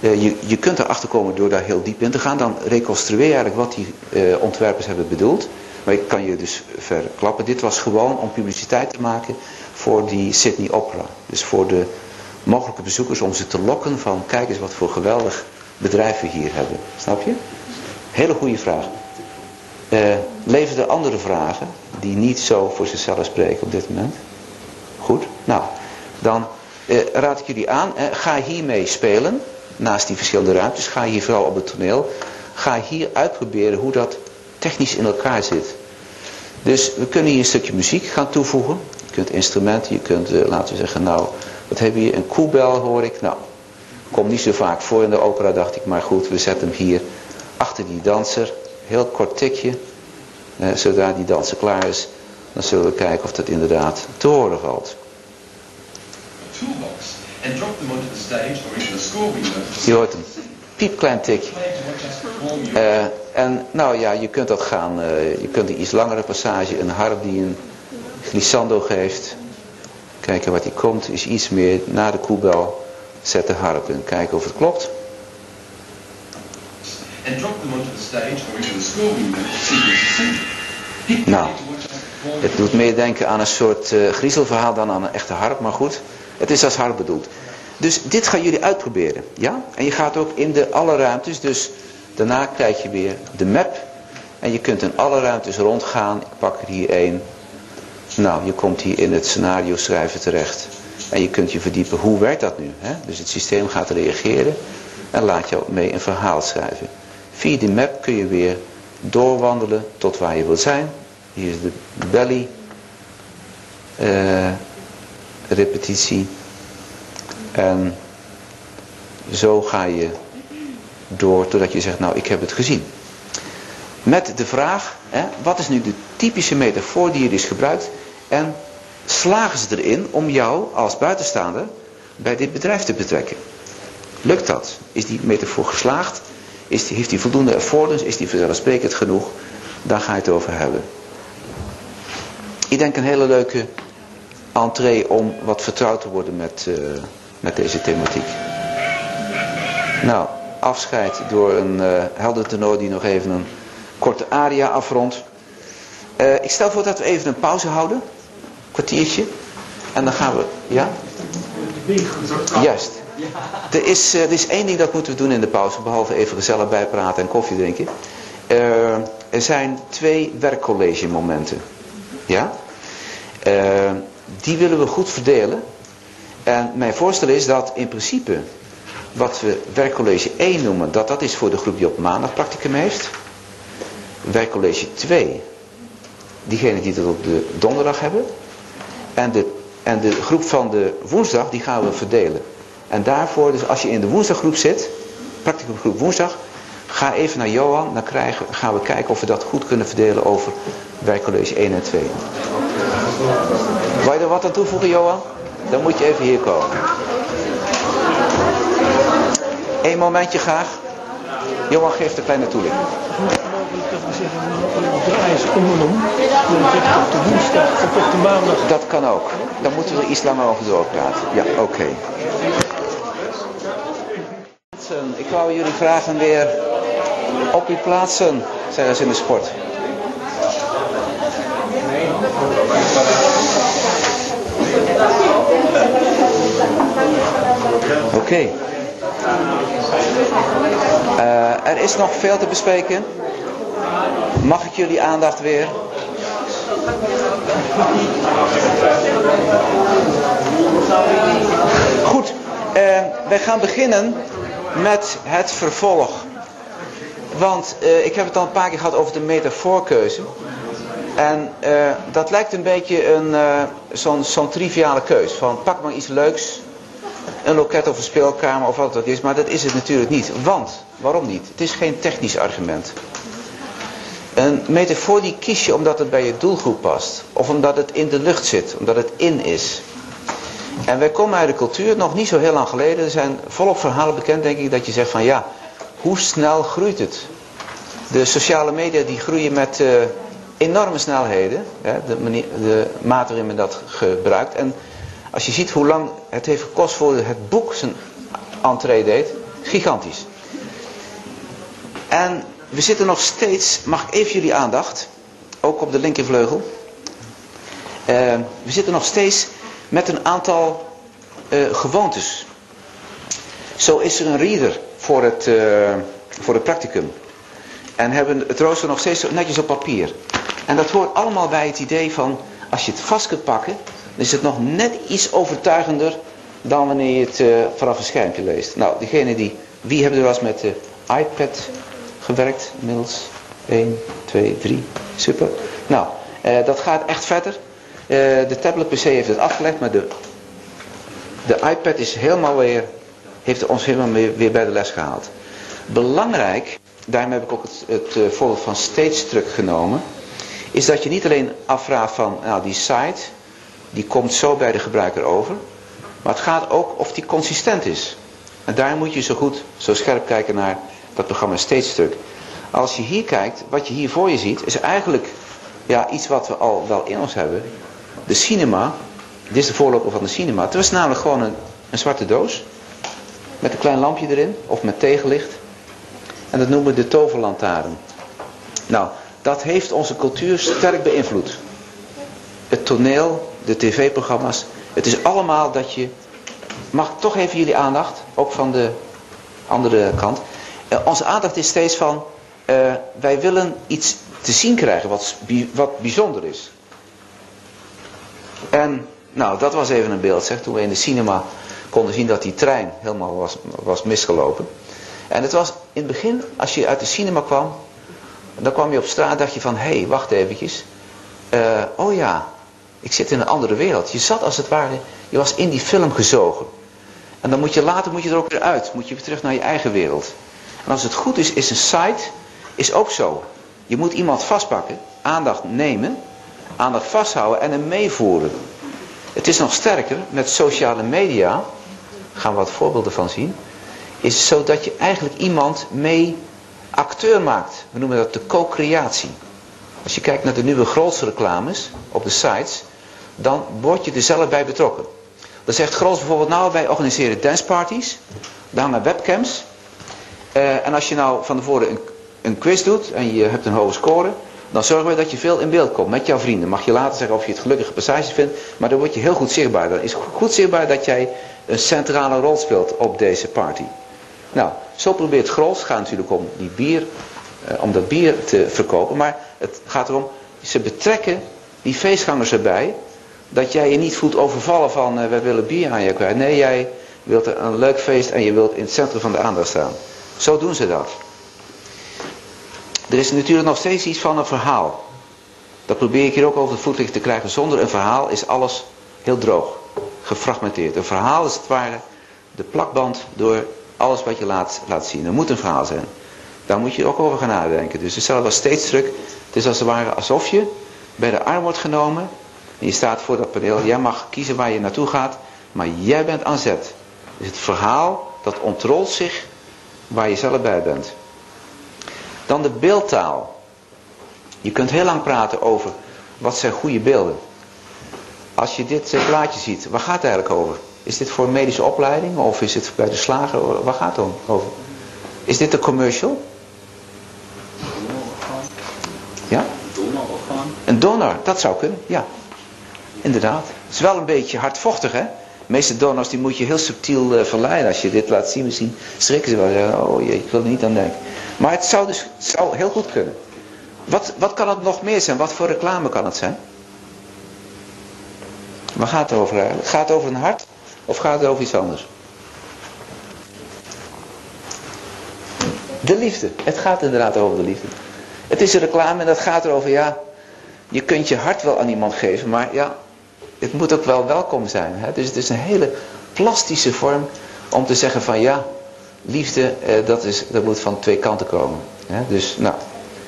Uh, je, je kunt erachter komen door daar heel diep in te gaan. Dan reconstrueer je eigenlijk wat die uh, ontwerpers hebben bedoeld. Maar ik kan je dus verklappen. Dit was gewoon om publiciteit te maken voor die Sydney Opera. Dus voor de mogelijke bezoekers om ze te lokken van kijk eens wat voor geweldig bedrijf we hier hebben. Snap je? Hele goede vraag. Uh, er andere vragen die niet zo voor zichzelf spreken op dit moment? Goed? Nou, dan uh, raad ik jullie aan, uh, ga hiermee spelen. Naast die verschillende ruimtes, ga hier vooral op het toneel. Ga hier uitproberen hoe dat technisch in elkaar zit. Dus we kunnen hier een stukje muziek gaan toevoegen. Je kunt instrumenten, je kunt, laten we zeggen, nou, wat heb je? Een koebel hoor ik. Nou, komt niet zo vaak voor in de opera dacht ik. Maar goed, we zetten hem hier achter die danser. Heel kort tikje. Eh, zodra die danser klaar is. Dan zullen we kijken of dat inderdaad te horen valt. Je hoort een piepklein tikje. Uh, en nou ja, je kunt dat gaan, uh, je kunt een iets langere passage, een harp die een glissando geeft. Kijken wat hij komt is iets meer na de koebel. Zet de harp in. Kijken of het klopt. Nou, Het doet meer denken aan een soort uh, griezelverhaal dan aan een echte harp, maar goed. Het is als harp bedoeld. Dus dit gaan jullie uitproberen, ja? En je gaat ook in de alle ruimtes, dus daarna krijg je weer de map. En je kunt in alle ruimtes rondgaan. Ik pak er hier één. Nou, je komt hier in het scenario schrijven terecht. En je kunt je verdiepen, hoe werkt dat nu? Hè? Dus het systeem gaat reageren en laat jou mee een verhaal schrijven. Via die map kun je weer doorwandelen tot waar je wilt zijn. Hier is de belly uh, repetitie. En zo ga je door totdat je zegt, nou ik heb het gezien. Met de vraag, hè, wat is nu de typische metafoor die hier is gebruikt? En slagen ze erin om jou als buitenstaander bij dit bedrijf te betrekken? Lukt dat? Is die metafoor geslaagd? Is die, heeft hij voldoende affordance? Is die vanzelfsprekend genoeg? Daar ga je het over hebben. Ik denk een hele leuke entree om wat vertrouwd te worden met, uh, met deze thematiek. Nou, afscheid door een uh, helder tenor die nog even een korte aria afrondt. Uh, ik stel voor dat we even een pauze houden. Kwartiertje. En dan gaan we... Ja? Juist. Er is, uh, er is één ding dat moeten we doen in de pauze. Behalve even gezellig bijpraten en koffie drinken. Uh, er zijn twee werkcollege momenten. Ja? die willen we goed verdelen. En mijn voorstel is dat in principe wat we werkcollege 1 noemen, dat dat is voor de groep die op maandag practicum heeft. Werkcollege 2, diegenen die dat op de donderdag hebben. En de, en de groep van de woensdag, die gaan we verdelen. En daarvoor, dus als je in de woensdaggroep zit, practicumgroep woensdag, ga even naar Johan, dan krijgen, gaan we kijken of we dat goed kunnen verdelen over werkcollege 1 en 2. Wil je er wat aan toevoegen, Johan? Dan moet je even hier komen. Eén momentje graag. Johan geeft een kleine toelichting. Dat kan ook. Dan moeten we er iets langer over doorpraten. Ja, oké. Okay. Ik wou jullie vragen weer op uw plaatsen, zeggen ze in de sport. Oké. Uh, er is nog veel te bespreken. Mag ik jullie aandacht weer? Goed, uh, wij gaan beginnen met het vervolg. Want uh, ik heb het al een paar keer gehad over de metafoorkeuze. En dat lijkt een beetje een, zo'n zo triviale keus. Van pak maar iets leuks een loket of een speelkamer of wat dat is. Maar dat is het natuurlijk niet. Want, waarom niet? Het is geen technisch argument. Een metafoor die kies je omdat het bij je doelgroep past. Of omdat het in de lucht zit. Omdat het in is. En wij komen uit de cultuur, nog niet zo heel lang geleden. Er zijn volop verhalen bekend denk ik dat je zegt van ja, hoe snel groeit het? De sociale media die groeien met uh, enorme snelheden. Hè, de, manier, de mate waarin men dat gebruikt. En als je ziet hoe lang het heeft gekost voor het boek zijn entree deed. Gigantisch. En we zitten nog steeds, mag ik even jullie aandacht. Ook op de linkervleugel. Uh, we zitten nog steeds met een aantal uh, gewoontes. Zo is er een reader voor het, uh, voor het practicum. En hebben het rooster nog steeds netjes op papier. En dat hoort allemaal bij het idee van, als je het vast kunt pakken, dan is het nog net iets overtuigender dan wanneer je het uh, vanaf een schermpje leest. Nou, degene die, wie hebben er wel eens met de iPad gewerkt inmiddels? 1, 2, 3, super. Nou, uh, dat gaat echt verder. Uh, de tablet PC heeft het afgelegd, maar de, de iPad is helemaal weer, heeft ons helemaal weer, weer bij de les gehaald. Belangrijk, daarom heb ik ook het, het voorbeeld van Stage Struck genomen, is dat je niet alleen afvraagt van, nou die site, die komt zo bij de gebruiker over. Maar het gaat ook of die consistent is. En daar moet je zo goed, zo scherp kijken naar dat programma steeds stuk. Als je hier kijkt, wat je hier voor je ziet, is eigenlijk ja, iets wat we al wel in ons hebben. De cinema, dit is de voorloper van de cinema. Het was namelijk gewoon een, een zwarte doos. Met een klein lampje erin, of met tegenlicht. En dat noemen we de toverlantaarn. Nou, dat heeft onze cultuur sterk beïnvloed. toneel, de tv-programma's. Het is allemaal dat je... Mag toch even jullie aandacht, ook van de andere kant. Uh, onze aandacht is steeds van... Uh, wij willen iets te zien krijgen wat, wat bijzonder is. En nou, dat was even een beeld, zeg. Toen we in de cinema konden zien dat die trein helemaal was, was misgelopen. En het was in het begin, als je uit de cinema kwam, dan kwam je op straat dacht je van, hé, hey, wacht eventjes. Uh, oh ja, ik zit in een andere wereld. Je zat als het ware, je was in die film gezogen. En dan moet je later moet je er ook weer uit. Moet je weer terug naar je eigen wereld. En als het goed is, is een site is ook zo. Je moet iemand vastpakken, aandacht nemen, aandacht vasthouden en hem meevoeren. Het is nog sterker, met sociale media, gaan we wat voorbeelden van zien, is zo dat je eigenlijk iemand mee acteur maakt. We noemen dat de co-creatie. Als je kijkt naar de nieuwe grootste reclames op de sites, dan word je er zelf bij betrokken. Dan zegt Grols bijvoorbeeld, nou wij organiseren danceparties, daar hangen webcams. Uh, en als je nou van tevoren een, een quiz doet en je hebt een hoge score, dan zorgen we dat je veel in beeld komt met jouw vrienden. Mag je later zeggen of je het gelukkige passage vindt, maar dan word je heel goed zichtbaar. Dan is goed zichtbaar dat jij een centrale rol speelt op deze party. Nou, zo probeert Grols, gaat natuurlijk om die bier, eh, om dat bier te verkopen, maar het gaat erom, ze betrekken die feestgangers erbij, dat jij je niet voelt overvallen van, uh, wij willen bier aan je kwijt. Nee, jij wilt een leuk feest en je wilt in het centrum van de aandacht staan. Zo doen ze dat. Er is natuurlijk nog steeds iets van een verhaal. Dat probeer ik hier ook over het voetlicht te krijgen. Zonder een verhaal is alles heel droog, gefragmenteerd. Een verhaal is het ware de plakband door alles wat je laat, laat zien. Er moet een verhaal zijn. Daar moet je ook over gaan nadenken. Dus hetzelfde als steeds druk. Het is als het ware alsof je bij de arm wordt genomen. En je staat voor dat paneel. Jij mag kiezen waar je naartoe gaat. Maar jij bent aan zet. Dus het verhaal dat ontrolt zich waar je zelf bij bent. Dan de beeldtaal. Je kunt heel lang praten over wat zijn goede beelden. Als je dit eh, plaatje ziet, waar gaat het eigenlijk over? Is dit voor een medische opleiding of is het bij de slager? Waar gaat het over? Is dit een commercial? Ja? Een donor, dat zou kunnen, ja. Inderdaad. Het is wel een beetje hardvochtig, hè? De meeste donors die moet je heel subtiel uh, verleiden. Als je dit laat zien, misschien schrikken ze wel. Oh jee, ik wil er niet aan denken. Maar het zou dus zou heel goed kunnen. Wat, wat kan het nog meer zijn? Wat voor reclame kan het zijn? Waar gaat het over eigenlijk? Gaat het over een hart? Of gaat het over iets anders? De liefde. Het gaat inderdaad over de liefde. Het is een reclame en dat gaat erover, ja, je kunt je hart wel aan iemand geven, maar ja, het moet ook wel welkom zijn. Hè? Dus het is een hele plastische vorm om te zeggen van ja, liefde, eh, dat, is, dat moet van twee kanten komen. Hè? Dus nou,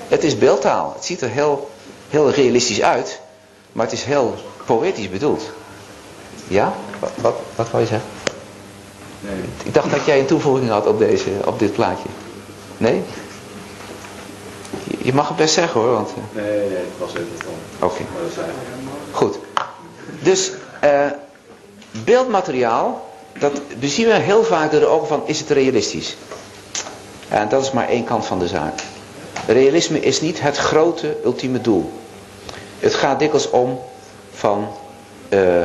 het is beeldtaal. Het ziet er heel, heel realistisch uit, maar het is heel poëtisch bedoeld. Ja? Wat, wat, wat wou je zeggen? Nee. Ik dacht dat jij een toevoeging had op, deze, op dit plaatje. Nee? Je mag het best zeggen hoor. Want, uh... Nee, nee, het was even van. Oké. Goed. Dus uh, beeldmateriaal, dat bezien we heel vaak door de ogen van, is het realistisch? En dat is maar één kant van de zaak. Realisme is niet het grote, ultieme doel. Het gaat dikwijls om van uh,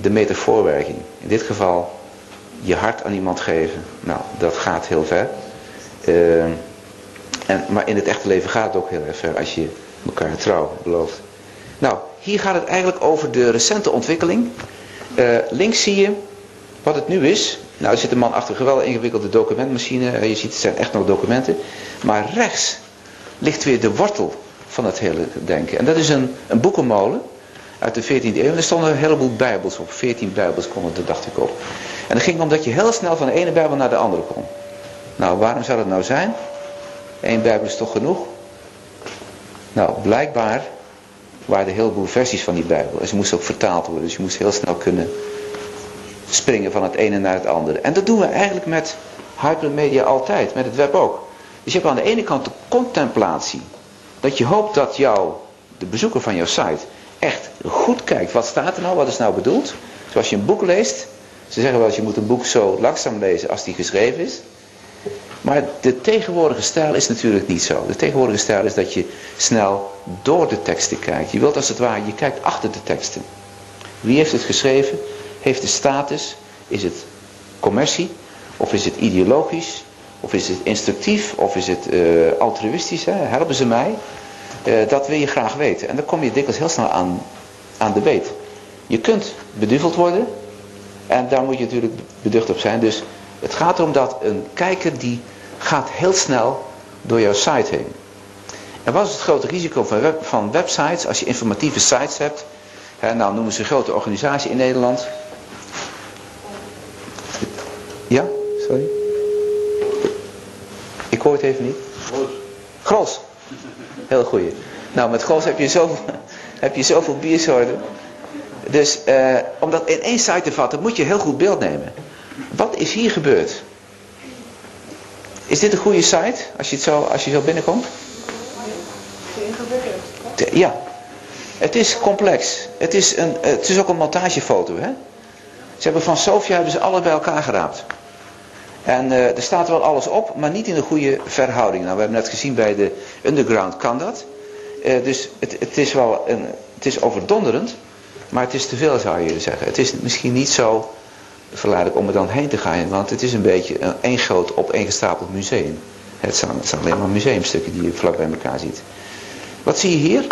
de metafoorwerking. In dit geval je hart aan iemand geven. Nou, dat gaat heel ver. Uh, en, maar in het echte leven gaat het ook heel erg ver als je elkaar trouw belooft. Nou, hier gaat het eigenlijk over de recente ontwikkeling. Uh, links zie je wat het nu is. Nou, er zit een man achter een geweldig ingewikkelde documentmachine. Uh, je ziet, het zijn echt nog documenten. Maar rechts ligt weer de wortel van het hele denken. En dat is een, een boekenmolen uit de 14e eeuw. En er stonden een heleboel bijbels op. 14 bijbels konden er, dacht ik op. En het ging om dat je heel snel van de ene bijbel naar de andere kon. Nou, waarom zou dat nou zijn? Eén bijbel is toch genoeg? Nou, blijkbaar waren er heel veel versies van die bijbel. En ze moesten ook vertaald worden. Dus je moest heel snel kunnen springen van het ene naar het andere. En dat doen we eigenlijk met hypermedia altijd. Met het web ook. Dus je hebt aan de ene kant de contemplatie. Dat je hoopt dat jou, de bezoeker van jouw site, echt goed kijkt. Wat staat er nou? Wat is nou bedoeld? Zoals je een boek leest. Ze zeggen wel eens je moet een boek zo langzaam lezen als die geschreven is. Maar de tegenwoordige stijl is natuurlijk niet zo. De tegenwoordige stijl is dat je snel door de teksten kijkt. Je wilt als het ware, je kijkt achter de teksten. Wie heeft het geschreven? Heeft de status? Is het commercie? Of is het ideologisch? Of is het instructief? Of is het uh, altruïstisch? Hè? Helpen ze mij? Uh, dat wil je graag weten. En dan kom je dikwijls heel snel aan, aan de weet. Je kunt beduveld worden. En daar moet je natuurlijk beducht op zijn. Dus het gaat erom dat een kijker die gaat heel snel door jouw site heen. En wat is het grote risico van, web, van websites als je informatieve sites hebt? Hè, nou noemen ze een grote organisatie in Nederland. Ja, sorry. Ik hoor het even niet. Gros. Gros. Heel goeie. Nou, met Gros heb je zoveel, heb je zoveel biersoorten. Dus eh, om dat in één site te vatten, moet je heel goed beeld nemen. Wat is hier gebeurd? Is dit een goede site, als je, het zo, als je zo binnenkomt? Ja. Het is complex. Het is, een, het is ook een montagefoto. Hè? Ze hebben van Sofia hebben ze alle bij elkaar geraapt. En uh, er staat wel alles op, maar niet in de goede verhouding. Nou, we hebben net gezien bij de Underground kan dat. Uh, dus het, het, is wel een, het is overdonderend, maar het is te veel zou je zeggen. Het is misschien niet zo verleidelijk om er dan heen te gaan, want het is een beetje een één groot opeengestapeld museum. Het zijn, het zijn alleen maar museumstukken die je vlak bij elkaar ziet. Wat zie je hier?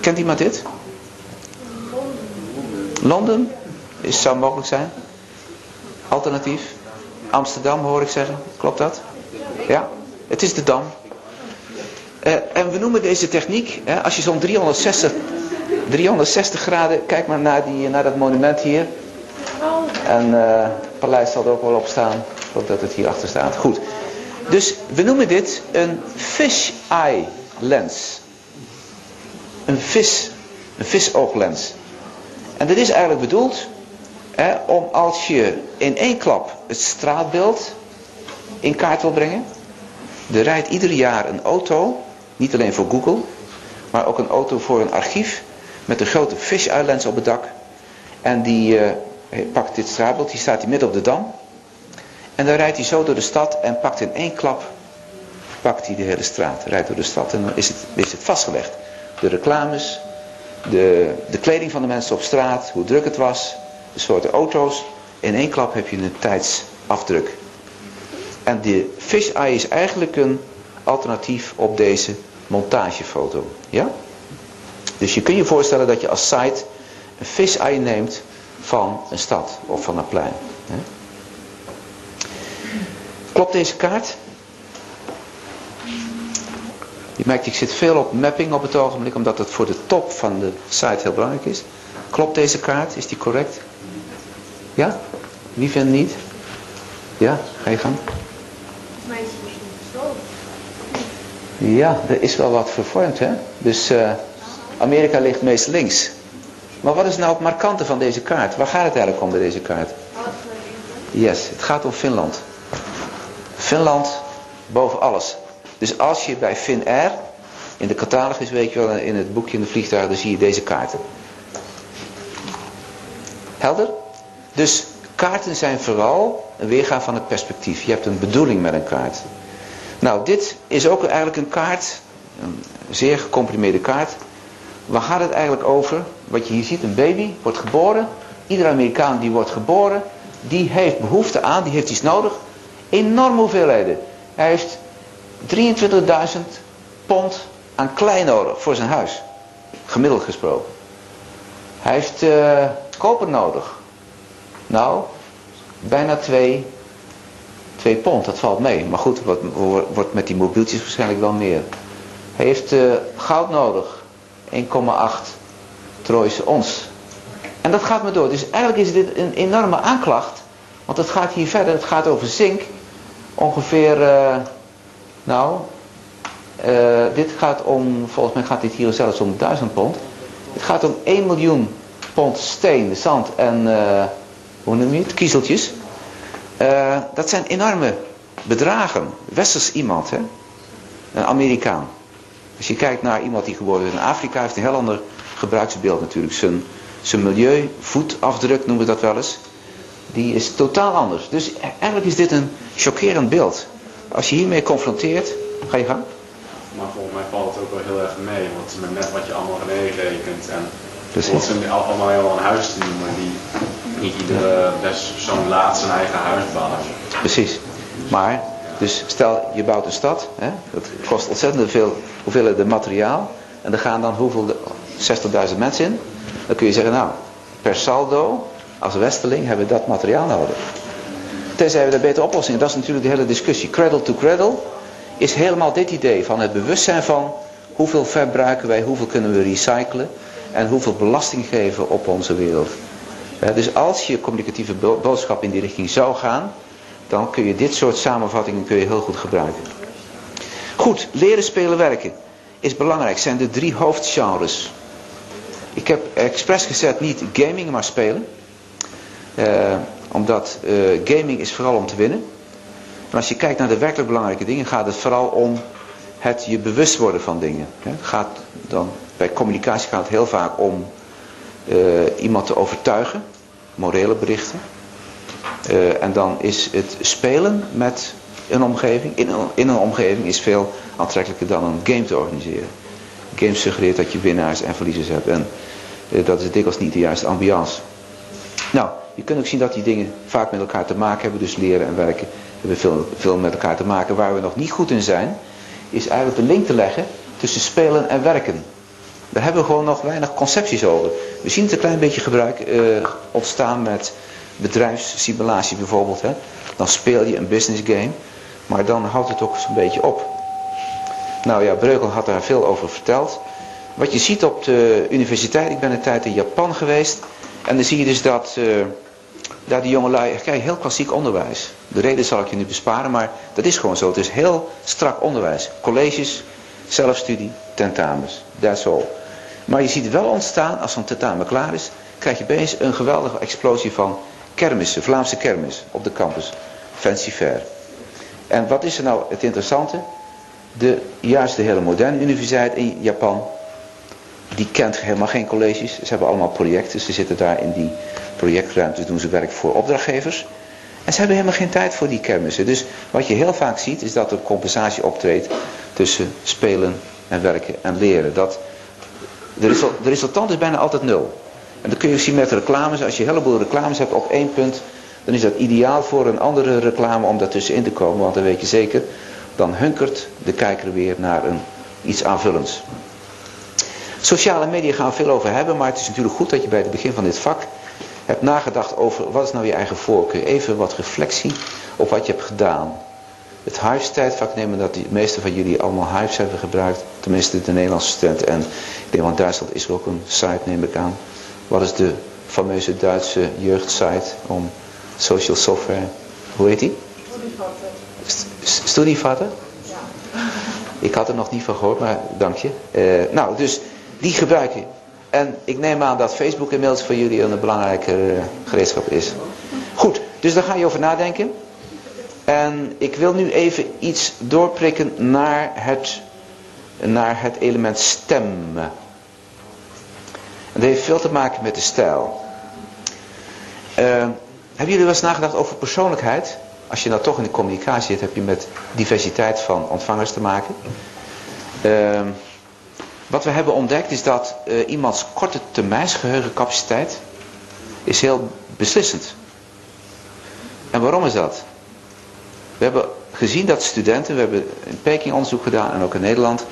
Kent iemand dit? Londen? Is, zou mogelijk zijn. Alternatief. Amsterdam hoor ik zeggen. Klopt dat? Ja. Het is de Dam. Uh, en we noemen deze techniek, hè, als je zo'n 360, 360 graden, kijk maar naar, die, naar dat monument hier. En het paleis zal er ook wel op staan. Ik geloof dat het hier achter staat. Goed. Dus we noemen dit een fish eye lens. Een vis, een visooglens. En dat is eigenlijk bedoeld om als je in één klap het straatbeeld in kaart wil brengen. Er rijdt ieder jaar een auto, niet alleen voor Google, maar ook een auto voor een archief met een grote fish-eye lens op het dak. En die uh, pakt dit straatbeeld, die staat hier midden op de dam. En dan rijdt hij zo door de stad en pakt in één klap pakt hij de hele straat, rijdt door de stad en dan is het, is het vastgelegd. De reclames, de, de kleding van de mensen op straat, hoe druk het was, soorten auto's. In één klap heb je een tijdsafdruk. En de fish eye is eigenlijk een alternatief op deze montagefoto. Ja? Dus je kunt je voorstellen dat je als site een fish eye neemt van een stad of van een plein. Klopt deze kaart? Je merkt, ik zit veel op mapping op het ogenblik, omdat het voor de top van de site heel belangrijk is. Klopt deze kaart? Is die correct? Ja? Wie vindt niet? Ja, ga je gang. Ja, er is wel wat vervormd, hè? Dus uh, Amerika ligt meest links. Maar wat is nou het markante van deze kaart? Waar gaat het eigenlijk om bij deze kaart? Yes, het gaat om Finland. Finland boven alles. Dus als je bij Finnair, in de catalogus weet je wel, in het boekje in de vliegtuig, dan zie je deze kaarten. Helder? Dus kaarten zijn vooral een weergave van het perspectief. Je hebt een bedoeling met een kaart. Nou, dit is ook eigenlijk een kaart, een zeer gecomprimeerde kaart. Waar gaat het eigenlijk over? Wat je hier ziet, een baby wordt geboren. Iedere Amerikaan die wordt geboren, die heeft behoefte aan, die heeft iets nodig. Enorme hoeveelheden. Hij heeft 23.000 pond aan klei nodig voor zijn huis. Gemiddeld gesproken. Hij heeft uh, koper nodig. Nou, bijna 2, 2 pond, dat valt mee. Maar goed, wordt, wordt met die mobieltjes waarschijnlijk wel meer. Hij heeft uh, goud nodig. 1,8 Trooise ons. En dat gaat maar door. Dus eigenlijk is dit een enorme aanklacht. Want het gaat hier verder. Het gaat over zink. Ongeveer... Uh, nou, uh, dit gaat om, volgens mij gaat dit hier zelfs om 1000 pond. Het gaat om 1 miljoen pond steen, zand en, hoe noem je het, kiezeltjes. Uh, dat zijn enorme bedragen. Westers iemand, hè? Een Amerikaan. Als je kijkt naar iemand die geboren is in Afrika, heeft een heel ander gebruiksbeeld natuurlijk. Zijn, zijn milieu, voetafdruk noemen we dat wel eens. Die is totaal anders. Dus eigenlijk is dit een chockerend beeld. Als je hiermee confronteert, ga je gang. Maar volgens mij valt het ook wel heel erg mee, want met net wat je allemaal meerekent en Precies. ze allemaal helemaal een huis te noemen die niet iedere persoon laat zijn eigen huis bouwen. Precies. Maar, dus stel je bouwt een stad, hè, dat kost ontzettend veel hoeveelheden materiaal. En er gaan dan hoeveel, 60.000 mensen in. Dan kun je zeggen, nou, per saldo, als westeling hebben we dat materiaal nodig. Tenzij we daar beter oplossingen. Dat is natuurlijk de hele discussie. Cradle to cradle is helemaal dit idee van het bewustzijn van hoeveel verbruiken wij, hoeveel kunnen we recyclen en hoeveel belasting geven op onze wereld. Dus als je communicatieve boodschap in die richting zou gaan, dan kun je dit soort samenvattingen kun je heel goed gebruiken. Goed, leren, spelen, werken is belangrijk. Zijn de drie hoofdgenres. Ik heb expres gezet niet gaming, maar spelen. Uh, omdat uh, gaming is vooral om te winnen. En als je kijkt naar de werkelijk belangrijke dingen, gaat het vooral om het je bewust worden van dingen. Het gaat dan, bij communicatie gaat het heel vaak om uh, iemand te overtuigen, morele berichten. Uh, en dan is het spelen met een omgeving, in een, in een omgeving is veel aantrekkelijker dan een game te organiseren. Game suggereert dat je winnaars en verliezers hebt en uh, dat is dikwijls niet de juiste ambiance. Nou, je kunt ook zien dat die dingen vaak met elkaar te maken hebben, dus leren en werken hebben veel, veel met elkaar te maken. Waar we nog niet goed in zijn, is eigenlijk de link te leggen tussen spelen en werken. Daar hebben we gewoon nog weinig concepties over. We zien het een klein beetje gebruik uh, ontstaan met bedrijfssimulatie bijvoorbeeld. Hè. Dan speel je een business game, maar dan houdt het ook zo'n beetje op. Nou ja, Breugel had daar veel over verteld. Wat je ziet op de universiteit, ik ben een tijd in Japan geweest. En dan zie je dus dat uh, daar die jongelui, kijk, heel klassiek onderwijs. De reden zal ik je nu besparen, maar dat is gewoon zo. Het is heel strak onderwijs. Colleges, zelfstudie, tentamens. That's all. Maar je ziet wel ontstaan, als zo'n tentamen klaar is, krijg je opeens een geweldige explosie van kermissen, Vlaamse kermis op de campus. Fancy Fair. En wat is er nou het interessante? De, juist de hele moderne universiteit in Japan, die kent helemaal geen colleges. Ze hebben allemaal projecten. Ze zitten daar in die projectruimtes, doen ze werk voor opdrachtgevers. En ze hebben helemaal geen tijd voor die kermissen. Dus wat je heel vaak ziet, is dat er compensatie optreedt tussen spelen en werken en leren. Dat de, resultant is bijna altijd nul. En dat kun je zien met reclames. Als je een heleboel reclames hebt op één punt, dan is dat ideaal voor een andere reclame om daartussenin te komen. Want dan weet je zeker, dan hunkert de kijker weer naar iets aanvullends. Sociale media gaan we veel over hebben, maar het is natuurlijk goed dat je bij het begin van dit vak hebt nagedacht over wat is nou je eigen voorkeur. Even wat reflectie op wat je hebt gedaan. Het Hives tijdvak nemen dat de meeste van jullie allemaal Hives hebben gebruikt. Tenminste de Nederlandse studenten. En ik denk, want Duitsland is er ook een site neem ik aan. Wat is de fameuze Duitse jeugdsite om social software? Hoe heet die? Studievatten. Ja. Ik had er nog niet van gehoord, maar dank je. Uh, nou, dus die gebruiken. En ik neem aan dat Facebook inmiddels voor jullie een belangrijke uh, gereedschap is. Goed, dus daar ga je over nadenken. En ik wil nu even iets doorprikken naar het, naar het element stem. En dat heeft veel te maken met de stijl. Uh, hebben jullie wel eens nagedacht over persoonlijkheid? Als je nou toch in de communicatie zit, heb je met diversiteit van ontvangers te maken. Uh, wat we hebben ontdekt is dat uh, iemands korte termijnsgeheugencapaciteit is heel beslissend. En waarom is dat? We hebben gezien dat studenten, we hebben in Peking onderzoek gedaan en ook in Nederland.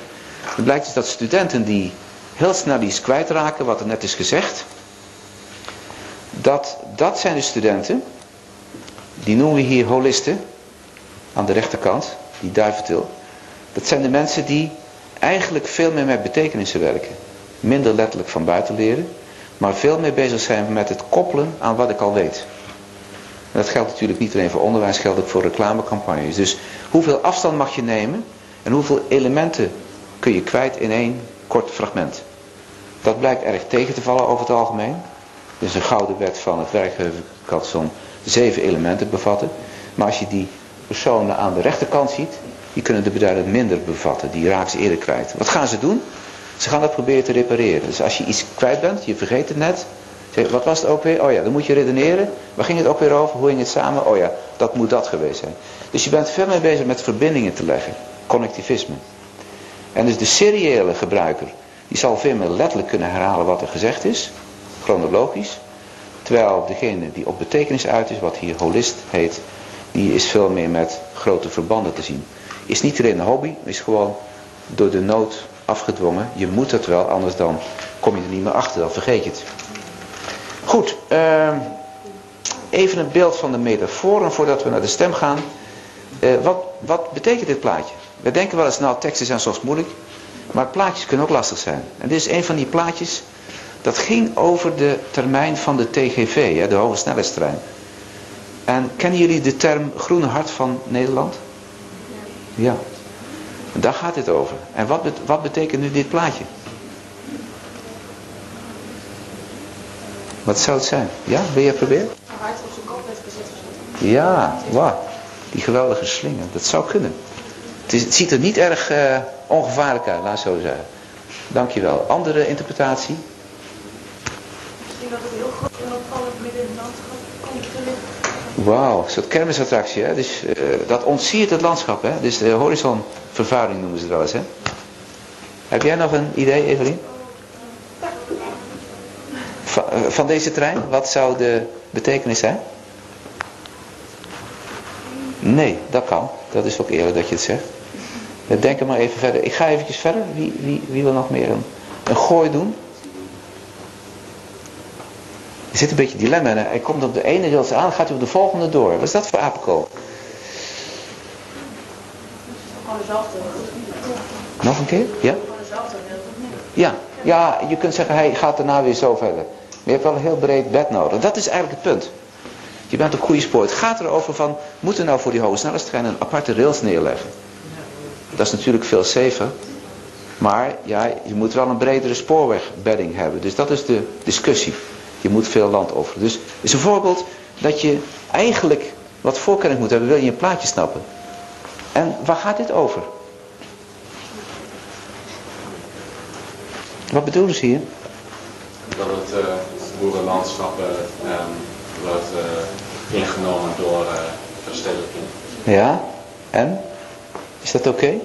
Het blijkt dus dat studenten die heel snel iets kwijtraken, wat er net is gezegd. Dat, dat zijn de studenten, die noemen we hier holisten, aan de rechterkant, die duiventil. Dat zijn de mensen die eigenlijk veel meer met betekenissen werken. Minder letterlijk van buiten leren, maar veel meer bezig zijn met het koppelen aan wat ik al weet. En dat geldt natuurlijk niet alleen voor onderwijs, geldt ook voor reclamecampagnes. Dus hoeveel afstand mag je nemen en hoeveel elementen kun je kwijt in één kort fragment. Dat blijkt erg tegen te vallen over het algemeen. Dus een gouden wet van het werkgeheugen kan zo'n zeven elementen bevatten. Maar als je die personen aan de rechterkant ziet, die kunnen de beduidend minder bevatten. Die raken ze eerder kwijt. Wat gaan ze doen? Ze gaan dat proberen te repareren. Dus als je iets kwijt bent, je vergeet het net. Wat was het ook weer? Oh ja, dan moet je redeneren. Waar ging het ook weer over? Hoe ging het samen? Oh ja, dat moet dat geweest zijn. Dus je bent veel meer bezig met verbindingen te leggen. Connectivisme. En dus de seriële gebruiker, die zal veel meer letterlijk kunnen herhalen wat er gezegd is. Chronologisch. Terwijl degene die op betekenis uit is, wat hier holist heet, die is veel meer met grote verbanden te zien. Is niet alleen een hobby, is gewoon door de nood afgedwongen. Je moet het wel, anders dan kom je er niet meer achter, dan vergeet je het. Goed, uh, even een beeld van de metaforen voordat we naar de stem gaan. Uh, wat, wat betekent dit plaatje? We denken wel eens, nou teksten zijn soms moeilijk, maar plaatjes kunnen ook lastig zijn. En dit is een van die plaatjes, dat ging over de termijn van de TGV, hè, de hoge snelheidstrein. En kennen jullie de term groene hart van Nederland? Ja. Daar gaat het over. En wat, wat betekent nu dit plaatje? Wat zou het zijn? Ja, wil je proberen? Hart op zijn kop heeft gezet. Ja, wauw. Die geweldige slinger. Dat zou kunnen. Het, is, het ziet er niet erg uh, ongevaarlijk uit, laat zo zeggen. Dankjewel. Andere interpretatie? Misschien dat het heel groot en opvallend midden in het landschap komt te liggen. Wauw, een soort kermisattractie. Hè? Dus, uh, dat ontsiert het landschap. Hè? Dus de horizonvervuiling noemen ze het wel eens. Hè? Heb jij nog een idee, Evelien? Van, uh, van deze trein? Wat zou de betekenis zijn? Nee, dat kan. Dat is ook eerlijk dat je het zegt. Denk er maar even verder. Ik ga eventjes verder. Wie, wie, wie wil nog meer een, een gooi doen? Er zit een beetje dilemma in. Hij komt op de ene rails aan, gaat hij op de volgende door. Wat is dat voor dezelfde. Nog een keer? Ja? Ja. Ja, je kunt zeggen hij gaat daarna weer zo verder. Maar je hebt wel een heel breed bed nodig. Dat is eigenlijk het punt. Je bent op goede spoor. Het gaat erover van, moeten we nou voor die hoge snelheidstrein een aparte rails neerleggen? Dat is natuurlijk veel safer. Maar ja, je moet wel een bredere spoorwegbedding hebben. Dus dat is de discussie. Je moet veel land offeren. Dus is een voorbeeld dat je eigenlijk wat voorkennis moet hebben, wil je een plaatje snappen. En waar gaat dit over? Wat bedoelen ze hier? Dat het uh, boerenlandschappen wordt uh, ingenomen door uh, verstedelijking. Ja, en? Is dat oké? Okay?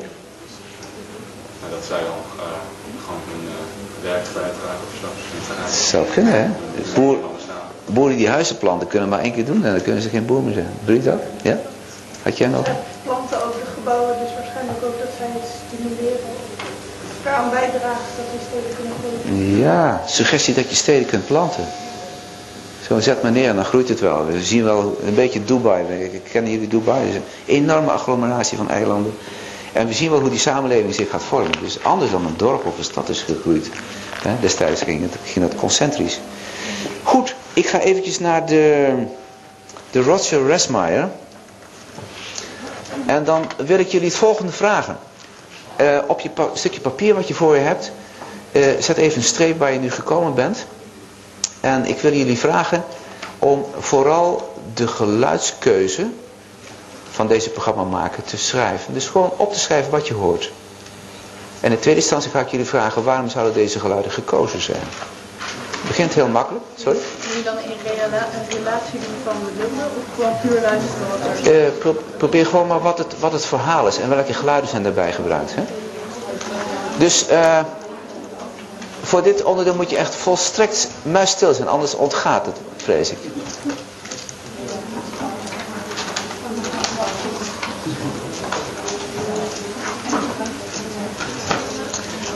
Nou, dat zij dan gewoon hun werk kwijtraken of zo. Dat zou kunnen, hè? Boer, boeren die huizen planten kunnen maar één keer doen en dan kunnen ze geen boer meer zijn. Doe je dat? Ja? Had jij nog? Planten ook de gebouwen, dus waarschijnlijk ook dat zij het stimuleren. Eraan bijdragen dat die steden kunnen groeien. Ja, suggestie dat je steden kunt planten. Zo zet maar neer en dan groeit het wel. We zien wel een beetje Dubai. Kennen jullie Dubai? Het is een enorme agglomeratie van eilanden. En we zien wel hoe die samenleving zich gaat vormen. Dus anders dan een dorp of een stad is gegroeid. Destijds ging het, ging het concentrisch. Goed, ik ga eventjes naar de, de Roger Resmeyer. En dan wil ik jullie het volgende vragen. Uh, op je stukje papier wat je voor je hebt, uh, zet even een streep waar je nu gekomen bent. En ik wil jullie vragen om vooral de geluidskeuze van deze programma maken te schrijven. Dus gewoon op te schrijven wat je hoort. En in tweede instantie ga ik jullie vragen waarom zouden deze geluiden gekozen zijn. Het begint heel makkelijk. Sorry? Wil je dan in relatie doen van de nummer of gewoon puur luisteren? Uh, pro probeer gewoon maar wat het, wat het verhaal is en welke geluiden zijn daarbij gebruikt. Hè? Dus uh, voor dit onderdeel moet je echt volstrekt muisstil zijn, anders ontgaat het, vrees ik.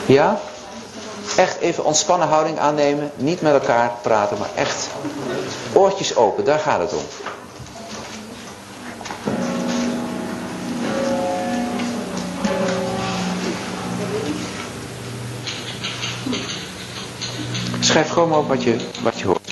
Ja? Echt even ontspannen houding aannemen. Niet met elkaar praten, maar echt oortjes open. Daar gaat het om. Schrijf gewoon op wat je, wat je hoort.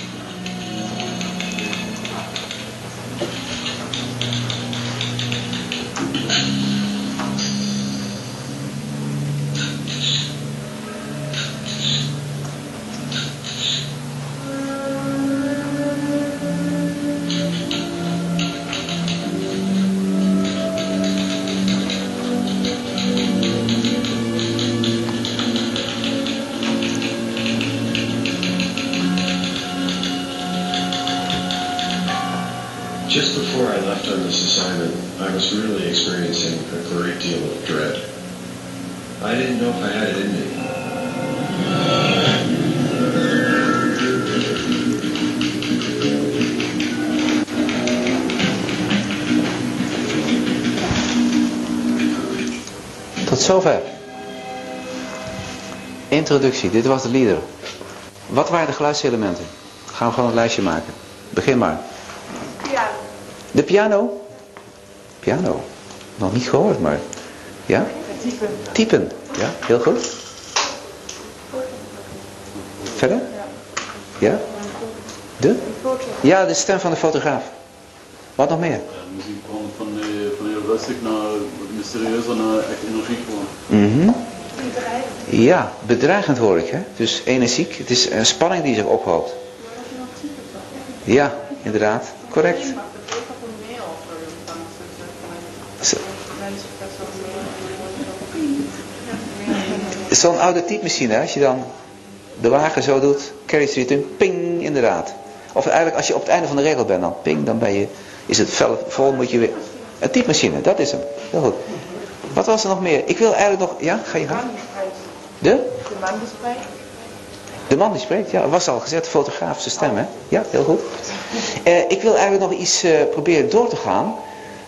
Introductie, dit was de leader. Wat waren de geluidselementen? Gaan we gewoon een lijstje maken. Begin maar. Piano. De piano? Piano. Nog niet gehoord, maar... Ja? Typen. Typen. Ja, heel goed. Verder? Ja? De? Ja, de stem van de fotograaf. Wat nog meer? Muziek gewoon van, eh, van heel rustig naar wat mysterieuzer naar echt energiek. Mhm. Ja, bedreigend hoor ik. Hè? Dus energiek. Het is een spanning die zich ophoopt. Ja, inderdaad. Correct. Zo'n oude typemachine, als je dan de wagen zo doet, carry street in, ping, inderdaad. Of eigenlijk als je op het einde van de regel bent, dan ping, dan ben je, is het vel vol, moet je weer... Een typemachine, dat is hem. Heel goed. Wat was er nog meer? Ik wil eigenlijk nog, ja, ga je gang. De? De man die spreekt. De man die spreekt, ja, was al gezegd, fotografische stem, hè? Ja, heel goed. Eh, ik wil eigenlijk nog iets eh, proberen door te gaan.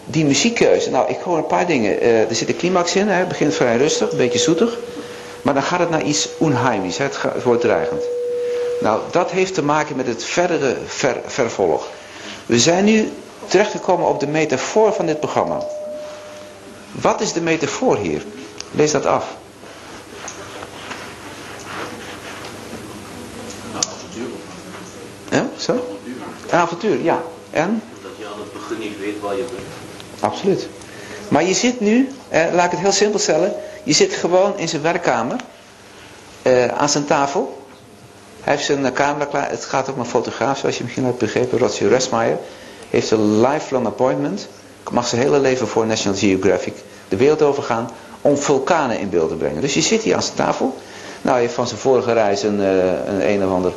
Die muziekkeuze. Nou, ik hoor een paar dingen. Eh, er zit een climax in, hè? het begint vrij rustig, een beetje zoetig. Maar dan gaat het naar iets onheimisch, hè? Het, gaat- het wordt dreigend. Nou, dat heeft te maken met het verdere ver- vervolg. We zijn nu terechtgekomen op de metafoor van dit programma. Wat is de metafoor hier? Lees dat af. Ja, zo? Een avontuur, ja. En? Dat je aan het begin niet weet waar je bent. Absoluut. Maar je zit nu, eh, laat ik het heel simpel stellen. Je zit gewoon in zijn werkkamer. eh, aan zijn tafel. Hij heeft zijn eh, camera klaar. Het gaat om een fotograaf, zoals je misschien hebt begrepen. Roger Resmeyer. Heeft een lifelong appointment. Mag zijn hele leven voor National Geographic de wereld overgaan. Om vulkanen in beeld te brengen. Dus je zit hier aan zijn tafel. Nou, hij heeft van zijn vorige reis een, eh, een een of ander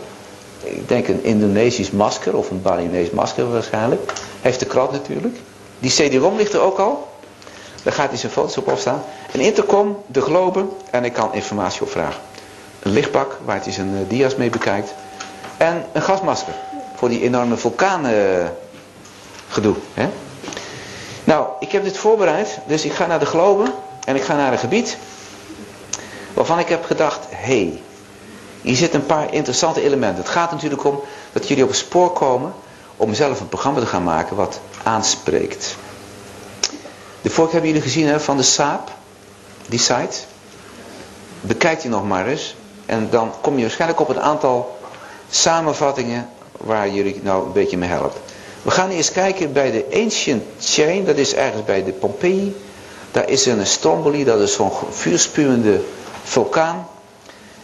ik denk een Indonesisch masker of een Balinees masker waarschijnlijk. Hij heeft de krant natuurlijk. Die CD-ROM ligt er ook al. Daar gaat hij zijn foto's op opstaan. Een intercom, de globe en ik kan informatie opvragen. Een lichtbak waar hij zijn eh, dia's mee bekijkt. En een gasmasker voor die enorme vulkaan eh, gedoe. Hè? Nou, ik heb dit voorbereid. Dus ik ga naar de globe en ik ga naar een gebied waarvan ik heb gedacht, hé, hey, hier zitten een paar interessante elementen. Het gaat natuurlijk om dat jullie op het spoor komen om zelf een programma te gaan maken wat aanspreekt. De vorige hebben jullie gezien hè, van de Saab, die site. Bekijk die nog maar eens. En dan kom je waarschijnlijk op een aantal samenvattingen waar jullie nou een beetje mee helpen. We gaan eerst kijken bij de Ancient Chain, dat is ergens bij de Pompeii. Daar is een Stromboli, dat is zo'n vuurspuwende vulkaan.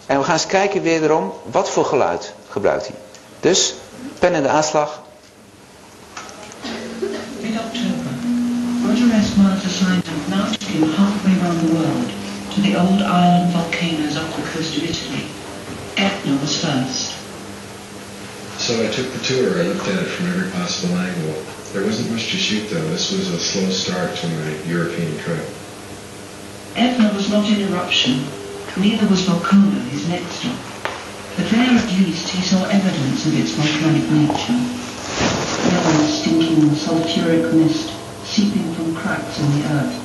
En we gaan eens kijken wederom, wat voor geluid gebruikt hij. Dus, pen in de aanslag. In October, Roger S. Mars assigned a halfway around the world to the old island volcanoes off the coast of Italy. Etna was first. So I took the tour. I looked at it from every possible angle. There wasn't much to shoot though. This was a slow start to my European trip. Etna was not in eruption, neither was Volcano, his next stop. But there at least he saw evidence of its volcanic nature. Yellow, stinking, sulfuric mist seeping from cracks in the earth.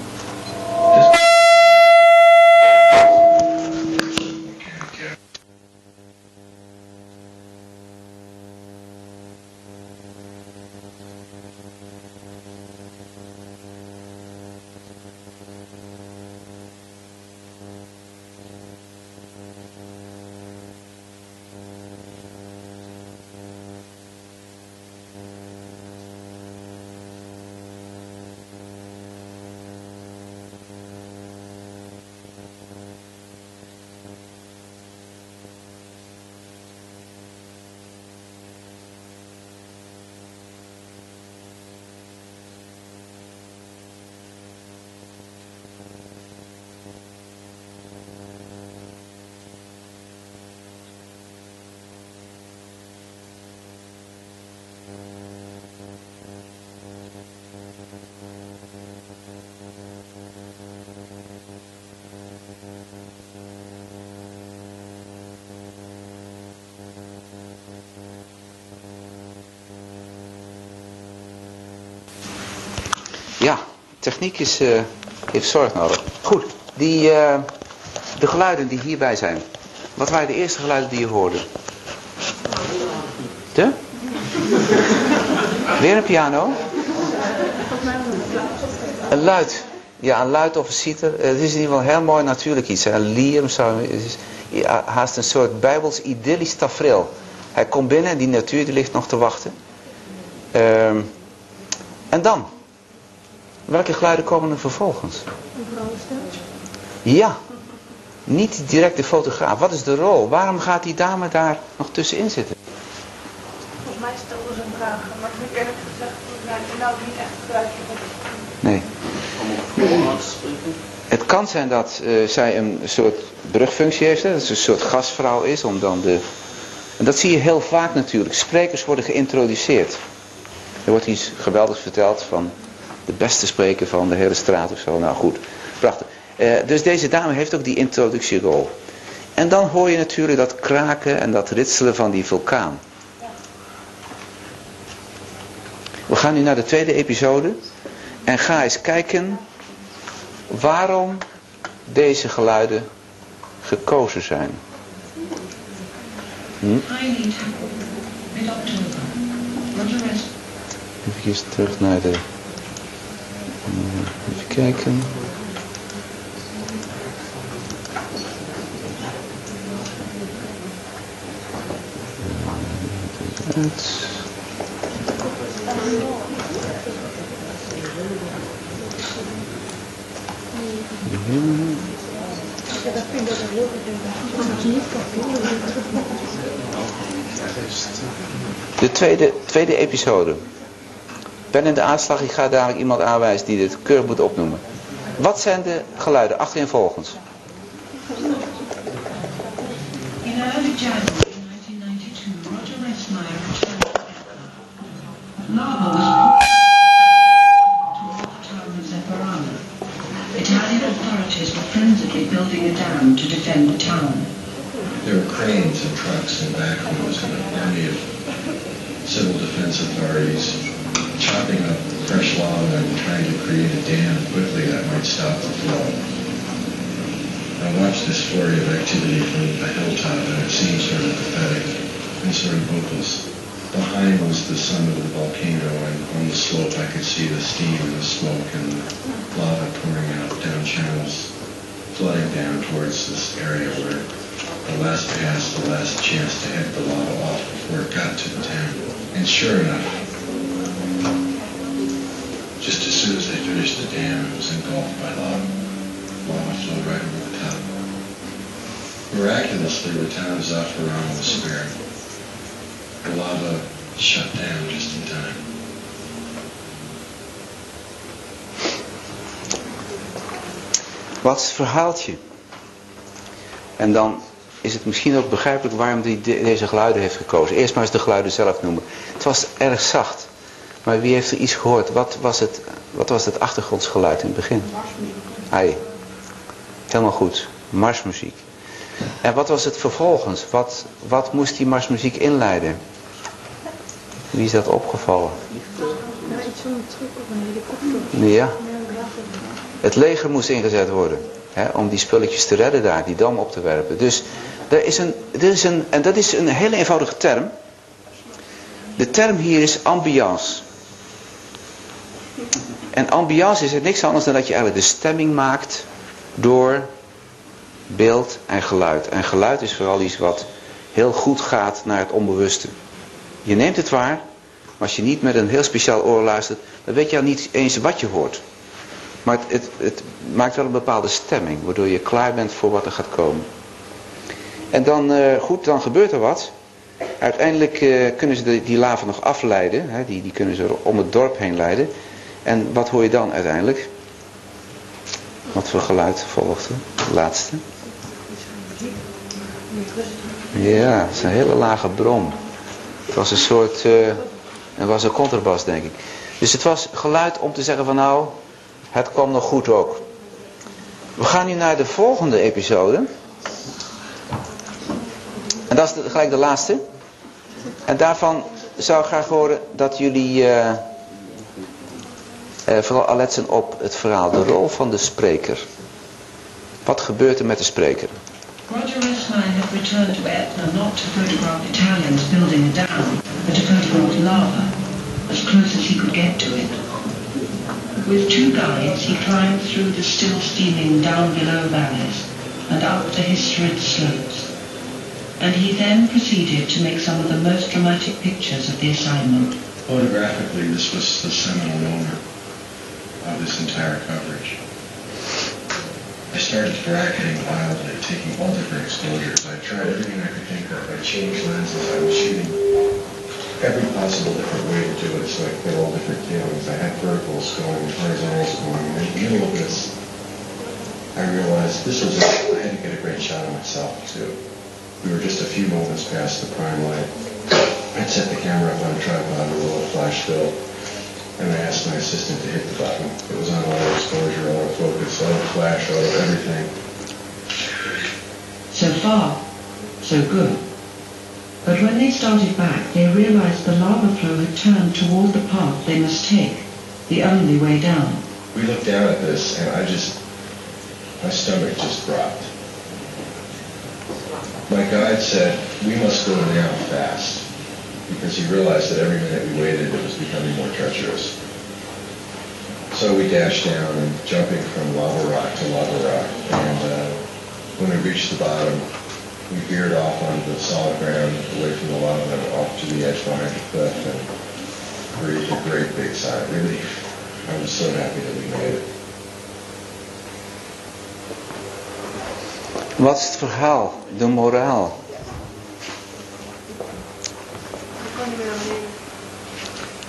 Techniek is, uh, heeft zorg nodig. Goed, die, uh, de geluiden die hierbij zijn. Wat waren de eerste geluiden die je hoorde? De? Weer een piano? Een luid. Ja, een luid of een citer. Het is in ieder geval heel mooi natuurlijk iets. Een is haast een soort bijbels idyllisch tafereel. Hij komt binnen en die natuur die ligt nog te wachten. Um, en dan? Welke geluiden komen er vervolgens? Ja. Niet direct de fotograaf. Wat is de rol? Waarom gaat die dame daar nog tussenin zitten? Volgens mij stelde ze een vraag. Maar ik eerlijk gezegd, ik nou niet echt geluidje Nee. Het kan zijn dat uh, zij een soort brugfunctie heeft. Hè? Dat ze een soort gastvrouw is. Om dan de... En dat zie je heel vaak natuurlijk. Sprekers worden geïntroduceerd. Er wordt iets geweldigs verteld van de beste spreker van de hele straat of zo. Nou goed, prachtig. Uh, dus deze dame heeft ook die introductierol. En dan hoor je natuurlijk dat kraken en dat ritselen van die vulkaan. We gaan nu naar de tweede episode. En ga eens kijken waarom deze geluiden gekozen zijn. Hm? Even terug naar de... Even kijken. Uit. De tweede, tweede episode. Ben in de aanslag, ik ga dadelijk iemand aanwijzen die dit keurig moet opnoemen. Wat zijn de geluiden, achtereenvolgens? In early January 1992, Roger Resmeyer returned to Lava Zeparano. Italian authorities were forensically building a dam to defend the town. There were cranes and trucks and backhoes and an army of civil defense authorities chopping up fresh lava and trying to create a dam quickly that might stop the flow. I watched this flurry of activity from the hilltop and it seemed sort of pathetic and sort of hopeless. Behind was the summit of the volcano and on the slope I could see the steam and the smoke and the lava pouring out down channels, flooding down towards this area where the last pass, the last chance to head the lava off before it got to the town. And sure enough, just as soon as they finished the dam, it was engulfed by lava. Lava flowed right over the top. Miraculously, the town of Zaffarano was spared. The lava shut down just in time. Wat is het verhaaltje? En dan is het misschien ook begrijpelijk waarom hij deze geluiden heeft gekozen. Eerst maar eens de geluiden zelf noemen. Het was erg zacht. Maar wie heeft er iets gehoord? Wat was het, wat was het achtergrondsgeluid in het begin? Hij. Helemaal goed. Marsmuziek. En wat was het vervolgens? Wat, wat moest die marsmuziek inleiden? Wie is dat opgevallen? Ja. Het leger moest ingezet worden. Hè, om die spulletjes te redden daar, die dam op te werpen. Dus er is een, er is een, en dat is een hele eenvoudige term. De term hier is ambiance. En ambiance is het niks anders dan dat je eigenlijk de stemming maakt door beeld en geluid. En geluid is vooral iets wat heel goed gaat naar het onbewuste. Je neemt het waar, maar als je niet met een heel speciaal oor luistert, dan weet je al niet eens wat je hoort. Maar het, het, het, maakt wel een bepaalde stemming, waardoor je klaar bent voor wat er gaat komen. En dan, uh, goed, dan gebeurt er wat. Uiteindelijk uh, kunnen ze die lava nog afleiden, hè, die, die kunnen ze om het dorp heen leiden. En wat hoor je dan uiteindelijk? Wat voor geluid volgde? De laatste. Ja, het is een hele lage brom. Het was een soort, uh, het was een contrabas denk ik. Dus het was geluid om te zeggen van nou, het kwam nog goed ook. We gaan nu naar de volgende episode. En dat is gelijk de laatste. En daarvan zou ik graag horen dat jullie... Uh, Uh, vooral letten op het verhaal, de rol van de spreker. Wat gebeurt er met de spreker? Roger Esnine had returned to Etna not to photograph Italians building a dam, but to photograph lava, as close as he could get to it. With two guides, he climbed through the still steaming down below valleys and up the historic slopes. And he then proceeded to make some of the most dramatic pictures of the assignment. Photographically, this was the seminal moment of this entire coverage. I started bracketing wildly, taking all different exposures. I tried everything I could think of. I changed lenses. I was shooting every possible different way to do it so I get all different feelings. I had verticals going, horizontals going, and in the middle of this, I realized this was it. I had to get a great shot of myself, too. We were just a few moments past the prime light. I'd set the camera up on a tripod with a little flash fill, and I asked my assistant to hit the button. It was on auto exposure, auto focus, auto flash, auto everything. So far, so good. But when they started back, they realized the lava flow had turned toward the path they must take, the only way down. We looked down at this, and I just, my stomach just dropped. My guide said, we must go down fast, because he realized that every minute we waited, it was becoming more treacherous. So we dashed down and jumping from lava rock to lava rock, and uh, when we reached the bottom, we veered off onto the solid ground, away from the lava, off to the edge behind the cliff, and breathed a great big sigh of relief. I was so happy that we made it. Wat is het de moraal?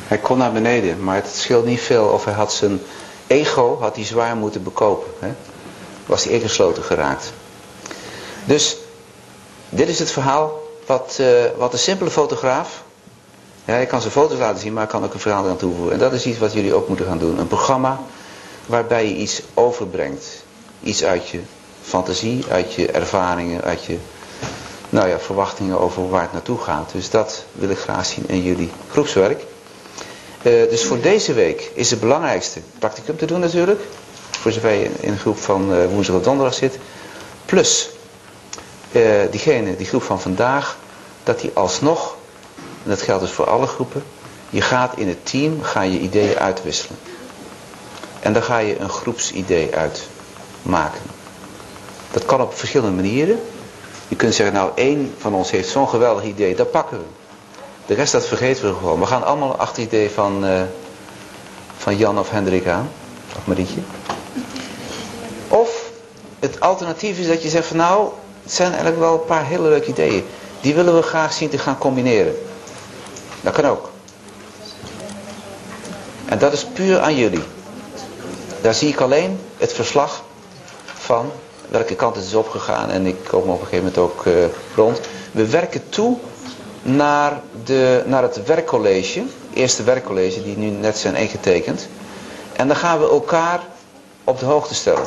Hij kon naar beneden, maar het scheelt niet veel of hij had zijn ego had hij zwaar moeten bekopen. Hè? Was hij ingesloten geraakt. Dus dit is het verhaal wat, uh, wat een simpele fotograaf, ja, hij kan zijn foto's laten zien, maar hij kan ook een verhaal aan toevoegen. En dat is iets wat jullie ook moeten gaan doen. Een programma waarbij je iets overbrengt. Iets uit je fantasie, uit je ervaringen, uit je nou ja, verwachtingen over waar het naartoe gaat. Dus dat wil ik graag zien in jullie groepswerk. Uh, dus voor deze week is het belangrijkste practicum te doen natuurlijk. Voor zover je in een groep van uh, woensdag of donderdag zit. Plus uh, diegene, die groep van vandaag, dat die alsnog, en dat geldt dus voor alle groepen, je gaat in het team, ga je ideeën uitwisselen. En dan ga je een groepsidee uitmaken. Dat kan op verschillende manieren. Je kunt zeggen, nou één van ons heeft zo'n geweldig idee, dat pakken we. De rest dat vergeten we gewoon. We gaan allemaal achter het idee van, uh, van Jan of Hendrik aan. Of Marietje. Of het alternatief is dat je zegt van nou, het zijn eigenlijk wel een paar hele leuke ideeën. Die willen we graag zien te gaan combineren. Dat kan ook. En dat is puur aan jullie. Daar zie ik alleen het verslag van welke kant het is opgegaan. En ik kom op een gegeven moment ook uh, rond. We werken toe naar, de, naar het werkcollege. Eerste werkcollege die nu net zijn ingetekend. En dan gaan we elkaar op de hoogte stellen.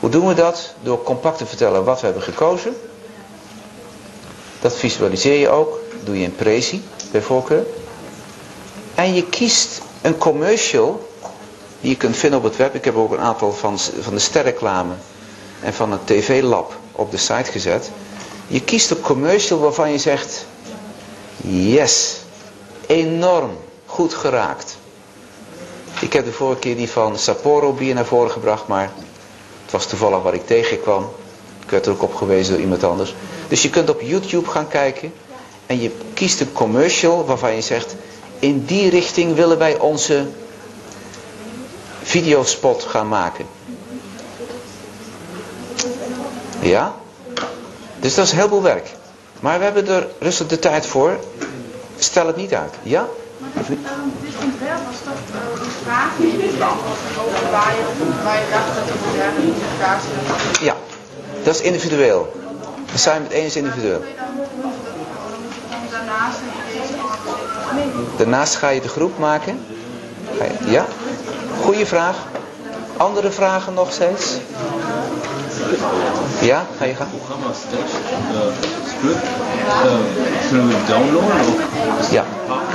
Hoe doen we dat? Door compact te vertellen wat we hebben gekozen. Dat visualiseer je ook. Doe je in Prezi bij voorkeur. En je kiest een commercial die je kunt vinden op het web. Ik heb ook een aantal van, van de sterreclame en van het tv-lab op de site gezet. Je kiest een commercial waarvan je zegt, yes, enorm goed geraakt. Ik heb de vorige keer die van Sapporo bier naar voren gebracht, maar het was toevallig waar ik tegenkwam. Ik werd er ook op gewezen door iemand anders. Dus je kunt op YouTube gaan kijken en je kiest een commercial waarvan je zegt, in die richting willen wij onze videospot gaan maken. Ja? Dus dat is heel veel werk. Maar we hebben er rustig de tijd voor. Stel het niet uit. Ja? Maar dit, dit ontwerp was toch uh, een vraag over waar je, waar je dacht dat het moderne in elkaar zit? Ja, dat is individueel. Assignment 1 is individueel. Daarnaast ga je de groep maken. Ja? Goeie vraag. Andere vragen nog steeds? Ja, ga je gaan. Programma's tekst, script, kunnen we downloaden? Ja,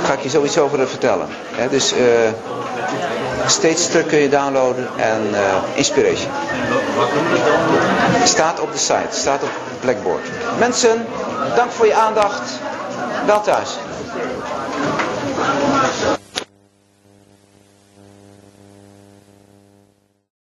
ga ik je sowieso over vertellen. dus uh, Steeds terug kun je downloaden en uh, Inspiration. Staat op de site, staat op Blackboard. Mensen, dank voor je aandacht. Wel thuis.